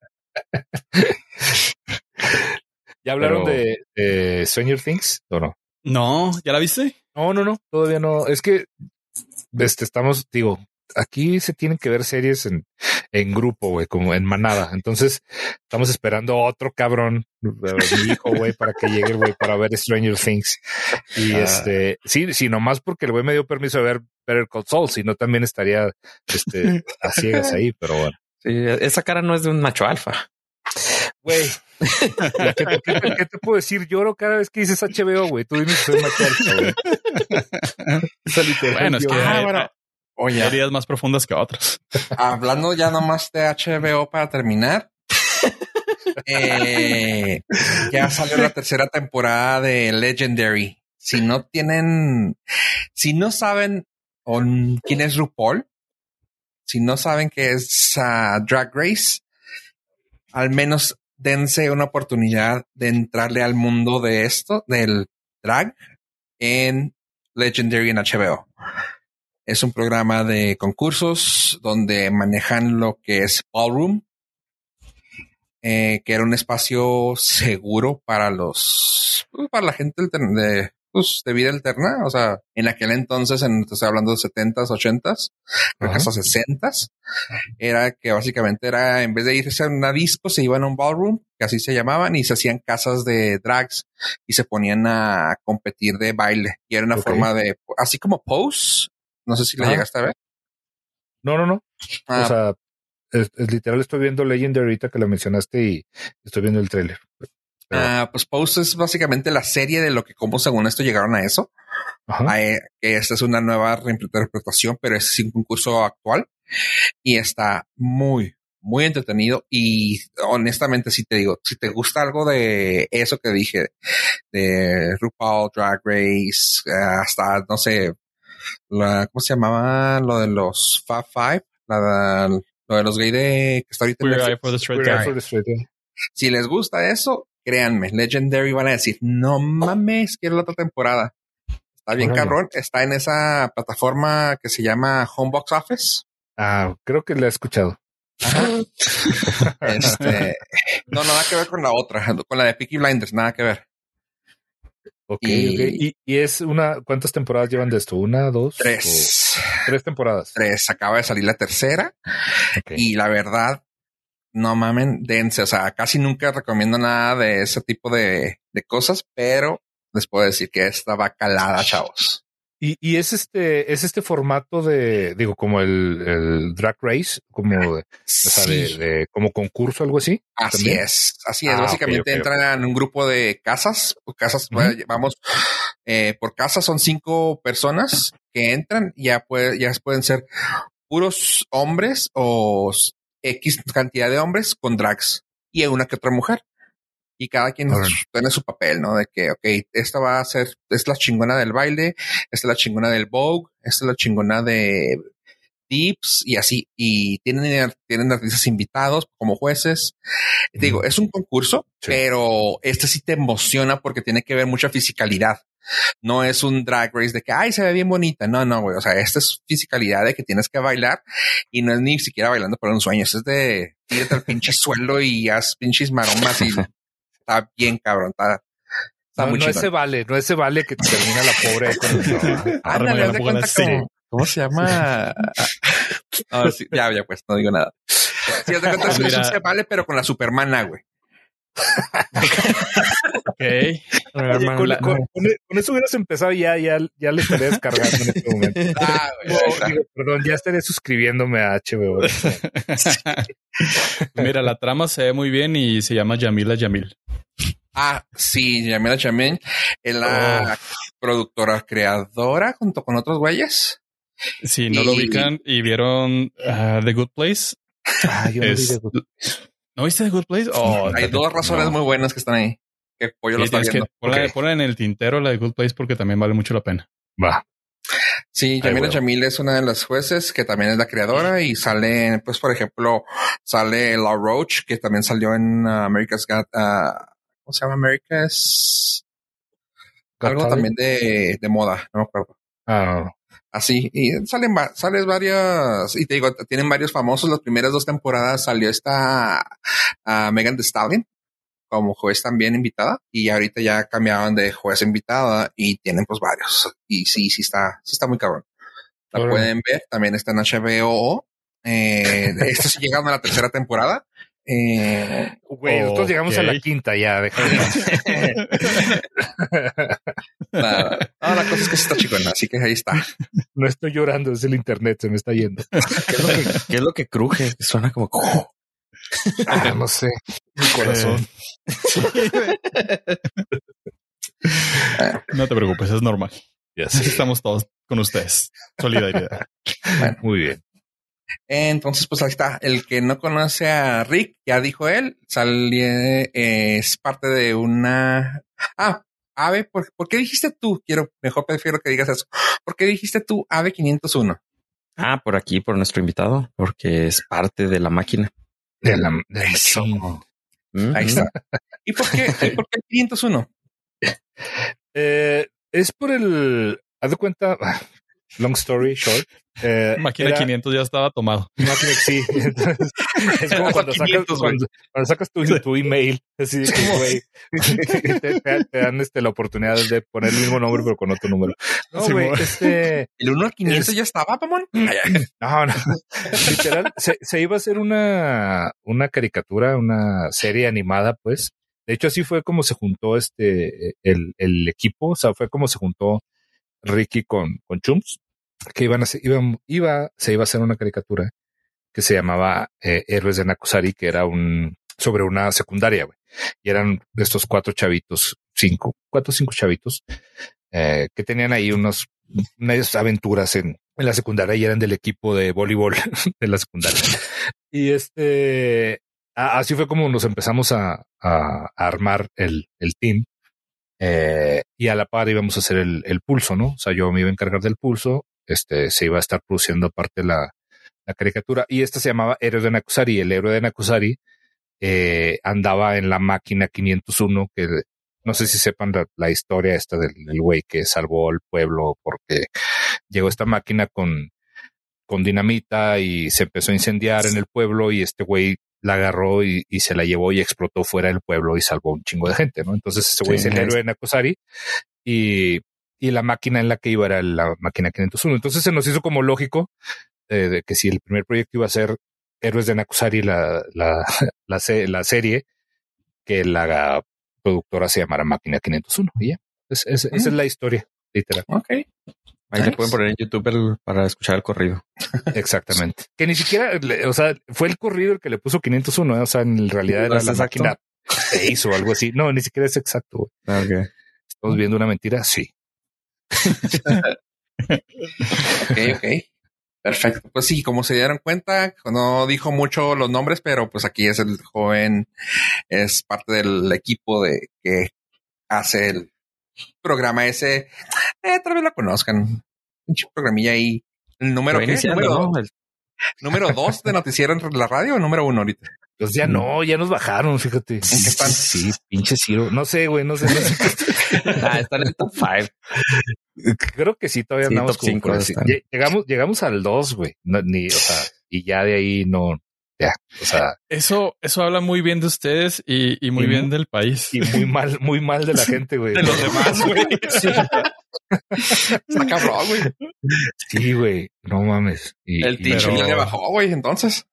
¿Ya hablaron Pero- de, de Stranger Things o no? No, ¿ya la viste? No, no, no, todavía no. Es que este, estamos, digo, aquí se tienen que ver series en, en grupo, güey, como en manada. Entonces, estamos esperando a otro cabrón, mi hijo, güey, para que llegue, güey, para ver Stranger Things. Y Ah. este, sí, sí, nomás porque el güey me dio permiso de ver Better Call Saul, si no también estaría, este, a ciegas ahí, pero bueno. Sí, esa cara no es de un macho alfa. Güey, ¿qué, te- qué te- qué te puedo decir? Lloro cada vez que dices HBO, güey. Tú dime si soy macho alfa, güey. Bueno, es que. Ah, bueno. Oye, heridas más profundas que otras. hablando ya nomás de HBO para terminar. eh, ya salió la tercera temporada de Legendary. Si no tienen, si no saben quién es RuPaul, si no saben qué es ah, Drag Race, al menos dense una oportunidad de entrarle al mundo de esto, del drag, en Legendary en HBO. Es un programa de concursos donde manejan lo que es Ballroom, eh, que era un espacio seguro para los, pues, para la gente de, pues, de vida alterna. O sea, en aquel entonces, en, estoy hablando de 70s, 80s, creo que Ajá. hasta 60s, era que básicamente era, en vez de irse a una disco, se iban a un ballroom, que así se llamaban, y se hacían casas de drags y se ponían a competir de baile. Y era una forma de, así como Pose, no sé si la Ajá. llegaste a ver. No, no, no. Ah, O sea, es, es literal estoy viendo Legendary ahorita que la mencionaste y estoy viendo el tráiler. Ah, pues Pose es básicamente la serie de lo que como según esto llegaron a eso. Ajá. eh, esta es una nueva reinterpretación, pero es un concurso actual y está muy, muy entretenido. Y honestamente, si te digo, si te gusta algo de eso que dije, de RuPaul, Drag Race, eh, hasta, no sé, la, ¿cómo se llamaba? Lo de los Fab Five, la, lo de los gay de que está ahorita en Queer Netflix. Eye for the Straight Queer Guy. Eye for the Straight Guy. Si les gusta eso, créanme, Legendary van a decir, no mames, quiero la otra temporada. Está bien Órale. cabrón. Está en esa plataforma que se llama Homebox Office. Ah, creo que la he escuchado. Este, no, nada que ver con la otra, con la de Peaky Blinders, nada que ver. Ok, Y- ok. Y, y es una, ¿cuántas temporadas llevan de esto? ¿Una, dos? Tres. o- tres temporadas. Tres. Acaba de salir la tercera. Y la verdad, no mamen, dense. O sea, casi nunca recomiendo nada de ese tipo de, de cosas, pero les puedo decir que esta va calada, chavos. Y, y es este, es este formato de, digo, como el, el drag race, como, de- o sea, de, Sí. de- como concurso, algo así. Así ¿También? es, así es. Ah, Básicamente entran en un grupo de casas, casas, vamos, eh, por casa son cinco personas que entran, ya puede, ya pueden ser puros hombres o X cantidad de hombres con drags y una que otra mujer. Y cada quien tiene su papel, ¿no? De que, ok, esta va a ser, es la chingona del baile, esta es la chingona del Vogue, esta es la chingona de tips y así. Y tienen, tienen artistas invitados como jueces. Te Digo, es un concurso, Sí. pero este sí te emociona porque tiene que ver mucha fisicalidad. No es un drag race de que, ay, se ve bien bonita. No, no, güey. O sea, esta es fisicalidad de que tienes que bailar y no es ni siquiera bailando por un sueño. Es de tírate al pinche suelo y haz pinches maromas y está bien cabrón. Está, está No, muy no ese vale, no ese vale que termina la pobre con ah. Ándale, haz de cuenta como- ¿Cómo se llama? Ah, sí, ya, ya, pues, no digo nada. Sí, haz de cuenta, Pues es un se vale, pero con la supermana, güey. Ok. Oye, con, con- con- con eso hubieras empezado y ya, ya, ya le estaría descargando en este momento. Ah, güey. Digo, perdón, ya estaré suscribiéndome a HBO. Mira, la trama se ve muy bien y se llama Yamila Yamil. Ah, sí, Yamila Chamin es la productora creadora junto con otros güeyes. Si no lo ubican y vieron ah, The Good Place, Ah, yo no vi de Good- ¿no viste The Good Place? Oh, Hay dos razones no. muy buenas que están ahí. Que Pollo lo Sí, está tienes que viendo. ponla, Ok. ponla en el tintero la de Good Place porque también vale mucho la pena. Va. Sí, Yamila. Jamil es una de las jueces que también es la creadora y sale, pues, por ejemplo, sale La Roach, que también salió en uh, America's Got, uh, ¿cómo se llama? America's, algo también de, de moda, no me acuerdo. Ah, Así, y salen, sales varias, y te digo, tienen varios famosos. Las primeras dos temporadas salió esta a Megan Thee Stallion como juez también invitada, y ahorita ya cambiaron de juez invitada y tienen pues varios. Y sí, sí está, sí está muy cabrón. La pueden ver, también está en HBO. Eh, esto sí llegaron a la tercera temporada. Eh, güey, nosotros llegamos a la quinta ya. la, no, la cosa es que está chicona, así que ahí está. no estoy llorando, es el internet, se me está yendo. ¿Qué es lo que, qué es lo que cruje? Suena como... Ah, no sé. Mi corazón. No te preocupes, es normal. Ya Aquí sé. estamos todos con ustedes. Solidaridad. Muy bien. Entonces, pues ahí está. El que no conoce a Rick, ya dijo él, sale, eh, es parte de una. Ah, Ave, ¿por, por qué dijiste tú? Quiero, mejor prefiero que digas eso. ¿Por qué dijiste tú Ave 501? Ah, por aquí, por nuestro invitado, porque es parte de la máquina. De la, de Eso. machine. Mm, Ahí está. ¿Y por qué, y por qué el 501? Eh, es por el. Haz de cuenta. Long story short. eh, Máquina era- 500 ya estaba tomado. Máquina, sí. Entonces, es como cuando sacas, 500, güey. cuando, cuando sacas tu, tu email, así de que, güey, te, te- te dan este, la oportunidad de poner el mismo nombre, pero con otro número. No, güey, este, ¿El 1 al 500 Es- ya estaba, Pamón? no, no. Literal, se, se iba a hacer una, una caricatura, una serie animada, pues. De hecho, así fue como se juntó este, el, el equipo, o sea, fue como se juntó Ricky con, con Chums, que iban a iban, iba, se iba a hacer una caricatura que se llamaba eh, Héroes de Nakusari, que era un, sobre una secundaria, güey. Y eran estos cuatro chavitos, cinco, cuatro o cinco chavitos, eh, que tenían ahí unos, unas aventuras en, en la secundaria y eran del equipo de voleibol de la secundaria. Y este, así fue como nos empezamos a, a- a armar el, el team. Eh, y a la par íbamos a hacer el, el pulso, ¿no? O sea, yo me iba a encargar del pulso, este, se iba a estar produciendo aparte la, la caricatura. Y esta se llamaba Héroe de Nakusari. El héroe de Nakusari eh, andaba en la máquina 501, que no sé si sepan la, la historia esta del del güey que salvó al pueblo porque llegó esta máquina con, con dinamita y se empezó a incendiar en el pueblo y este güey la agarró y, y se la llevó y explotó fuera del pueblo y salvó un chingo de gente, ¿no? Entonces ese güey Sí, es el héroe de Nakosari y, y la máquina en la que iba era la máquina 501. Entonces se nos hizo como lógico eh, de que si el primer proyecto iba a ser Héroes de Nakusari, la, la, la, se- la serie, que la productora se llamara Máquina 501. Y ya, Es- es- esa es la historia, literal. Ok. Ahí le pueden poner en YouTube el- para escuchar el corrido. Exactamente. Que ni siquiera, o sea, fue el corrido el que le puso 501, ¿eh? o sea, en realidad No era la exacto. máquina 6 o algo así. No, ni siquiera es exacto. güey. Ah. Estamos viendo una mentira. Sí. Ok, ok. Perfecto. Pues sí, como se dieron cuenta, no dijo mucho los nombres, pero pues aquí es el joven, es parte del equipo de que hace el programa ese. Eh, tal vez lo conozcan. Un programilla ahí. El número, ¿qué? número, ¿no? El- número dos de noticiero en la radio o número uno ahorita. Pues ya no, ya nos bajaron, fíjate. Sí, pinche Ciro. No sé, güey, no sé. no sé. Ah, está en el top 5. Creo que sí, todavía Sí, andamos como cinco Llegamos, llegamos al 2, güey. No, ni, o sea, y ya de ahí no, ya, o sea, Eso, eso habla muy bien de ustedes y, y muy Y bien del país. y muy mal, muy mal de la gente, güey. de los demás, güey. Está cabrón, güey. Sí, güey, no mames. Y, El teacher pero- le bajó, güey, entonces.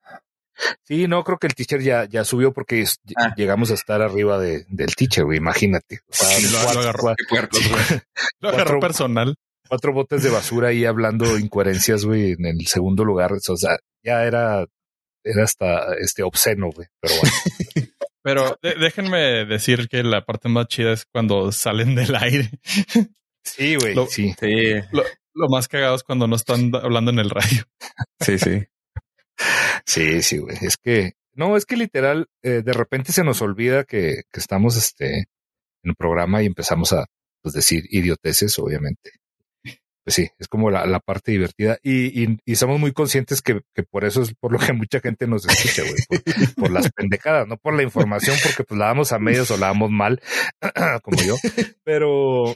Sí, no, creo que el teacher ya, ya subió porque es- Ah. llegamos a estar arriba de, del teacher, güey, imagínate. O sea, Sí, lo- cuatro, lo agarró. Lo Cuatro- personal. cuatro botes de basura ahí hablando incoherencias, güey, en el segundo lugar. O sea, ya era, era hasta este obsceno, güey. Pero bueno. Pero de- déjenme decir que la parte más chida es cuando salen del aire. Sí, güey, Lo- sí. Sí, Lo más cagado es cuando no están hablando en el radio. sí, sí. Sí, sí, güey. Es que, no, es que literal, eh, de repente se nos olvida que, que estamos este, en el programa y empezamos a pues, decir idioteces, obviamente. Pues sí, es como la, la parte divertida y, y, y somos muy conscientes que, que por eso es por lo que mucha gente nos escucha, güey, por, las pendejadas, no por la información, porque pues la damos a medios o la damos mal, como yo, pero,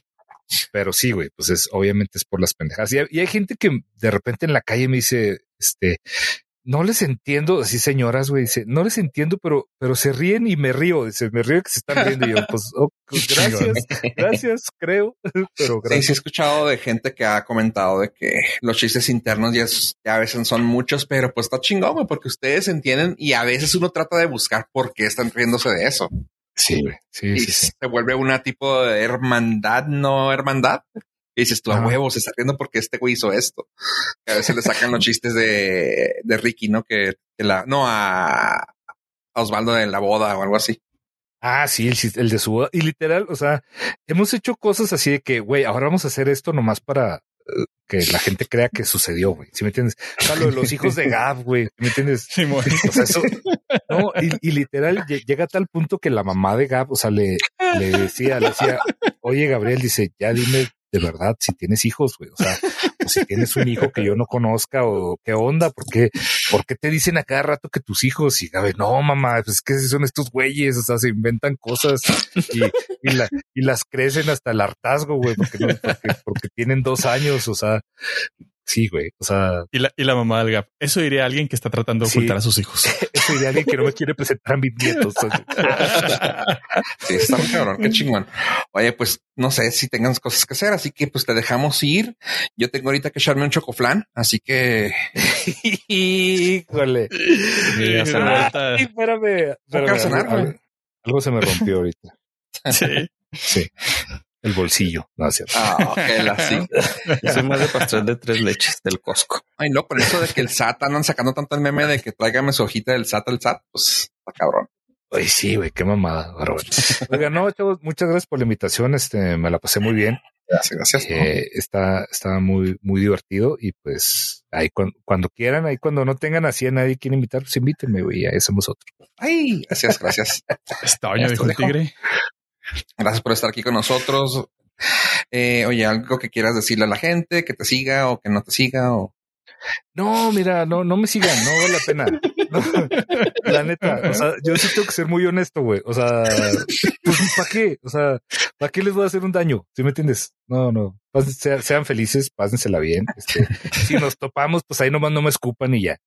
pero sí, güey, pues es, obviamente es por las pendejadas. Y y hay gente que de repente en la calle me dice, este, no les entiendo, así señoras, güey, dice, no les entiendo, pero, pero se ríen y me río, dice, me río que se están riendo y yo, pues, oh, pues, gracias, gracias, creo, pero Sí, sí, gracias. he escuchado de gente que ha comentado de que los chistes internos ya, es- ya a veces son muchos, pero pues está chingón, güey, porque ustedes entienden y a veces uno trata de buscar por qué están riéndose de eso. Sí, sí, y sí, sí. se vuelve una tipo de hermandad, no hermandad. Y dices tú a huevo, se está riendo porque este güey hizo esto. A veces le sacan los chistes de, de Ricky, ¿no? Que, que la, no a, a Osvaldo de la boda o algo así. Ah, sí, el, el de su boda. Y literal, o sea, hemos hecho cosas así de que, güey, ahora vamos a hacer esto nomás para eh, que la gente crea que sucedió, güey. ¿Sí me entiendes? O sea, lo de los hijos de Gab, güey. ¿sí ¿Me entiendes? Simón. O sea, eso, no, y, y literal lle- llega a tal punto que la mamá de Gab, o sea, le, le decía, le decía, oye, Gabriel, dice, ya dime de verdad si tienes hijos, güey. O sea, si tienes un hijo que yo no conozca o qué onda, ¿por qué, por qué te dicen a cada rato que tus hijos? Y Gabe, no, mamá, pues es que son estos güeyes, o sea, se inventan cosas y, y, la, y las crecen hasta el hartazgo, güey, porque tienen dos años, o sea, sí, güey, o sea, Y la, y la mamá del Gap. Eso diría alguien que está tratando de Sí. ocultar a sus hijos. eso diría alguien que no me quiere presentar a mis nietos. Sí, está muy cabrón, qué chingón. Oye, pues no sé si tengas cosas que hacer, así que pues te dejamos ir. Yo tengo ahorita que echarme un chocoflán, así que Híjole. Sí, Ay, espérame. Algo se me rompió ahorita. sí. Sí. El bolsillo. No, es cierto. ah, ok, la sí. Yo soy más de pastel de tres leches del Costco. Ay, no, con eso de que el SAT andan sacando tanto el meme de que tráigame su hojita del SAT al SAT, pues está cabrón. Ay, sí, güey, qué mamada. Pero. Oiga, no, chavos, muchas gracias por la invitación. Este, me la pasé muy bien. Gracias, gracias. Eh, está, está muy, muy divertido y pues ahí cuan- cuando quieran, ahí cuando no tengan así a nadie quiere invitar, pues invítenme, güey, ya hacemos otro. Ay, gracias, gracias. Año Ya dijo el tigre. Gracias por estar aquí con nosotros. Eh, oye, algo que quieras decirle a la gente, que te siga o que no te siga o No, mira, no, no me sigan, no vale la pena. No, la neta, o sea, yo sí tengo que ser muy honesto, güey. O sea, pues ¿para qué? O sea, ¿para qué les voy a hacer un daño? ¿Sí me entiendes? No, no. Pásen- sean, felices, pásensela bien. Este, si nos topamos, pues ahí nomás no me escupan y ya.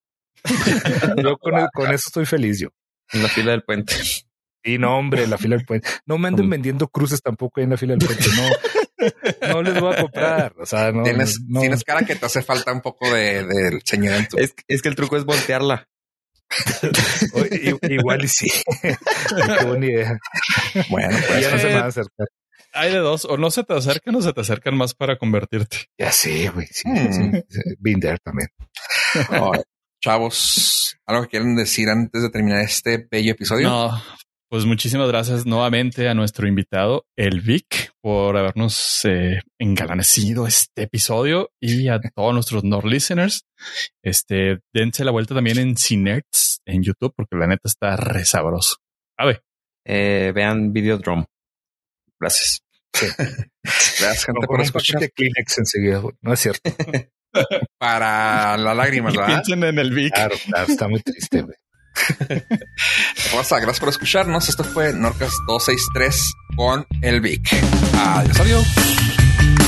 Yo con, con eso estoy feliz yo. En la fila del puente. Sí, no, hombre, la fila del puente. No me anden vendiendo cruces tampoco ahí en la fila del puente. No, no les voy a comprar. O sea, no. tienes, no. tienes cara que te hace falta un poco de, del señor en tu. Es, es que el truco es voltearla. Igual y sí. Qué buena idea. Bueno, pues ya no se me va a acercar. Hay de dos, o no se te acercan o se te acercan más para convertirte. Ya sé, güey. Sí, Hmm. sí. Been there también. oh, chavos, algo que quieren decir antes de terminar este bello episodio. No, pues muchísimas gracias nuevamente a nuestro invitado, el Vic, por habernos eh, engalanecido este episodio y a todos nuestros Nord listeners. Este, dense la vuelta también en Cinerts en YouTube, porque la neta está re sabroso. A ver, Eh, vean Videodrome. Gracias. Gracias, gente, Con por escuchar. de Kleenex enseguida. güey. No es cierto. Para la lágrima, ¿verdad? piensen en el Vic. Claro, claro. Está muy triste, güey. Gracias por escucharnos. Esto fue Norcas 263 con el Vic. Adiós, adiós.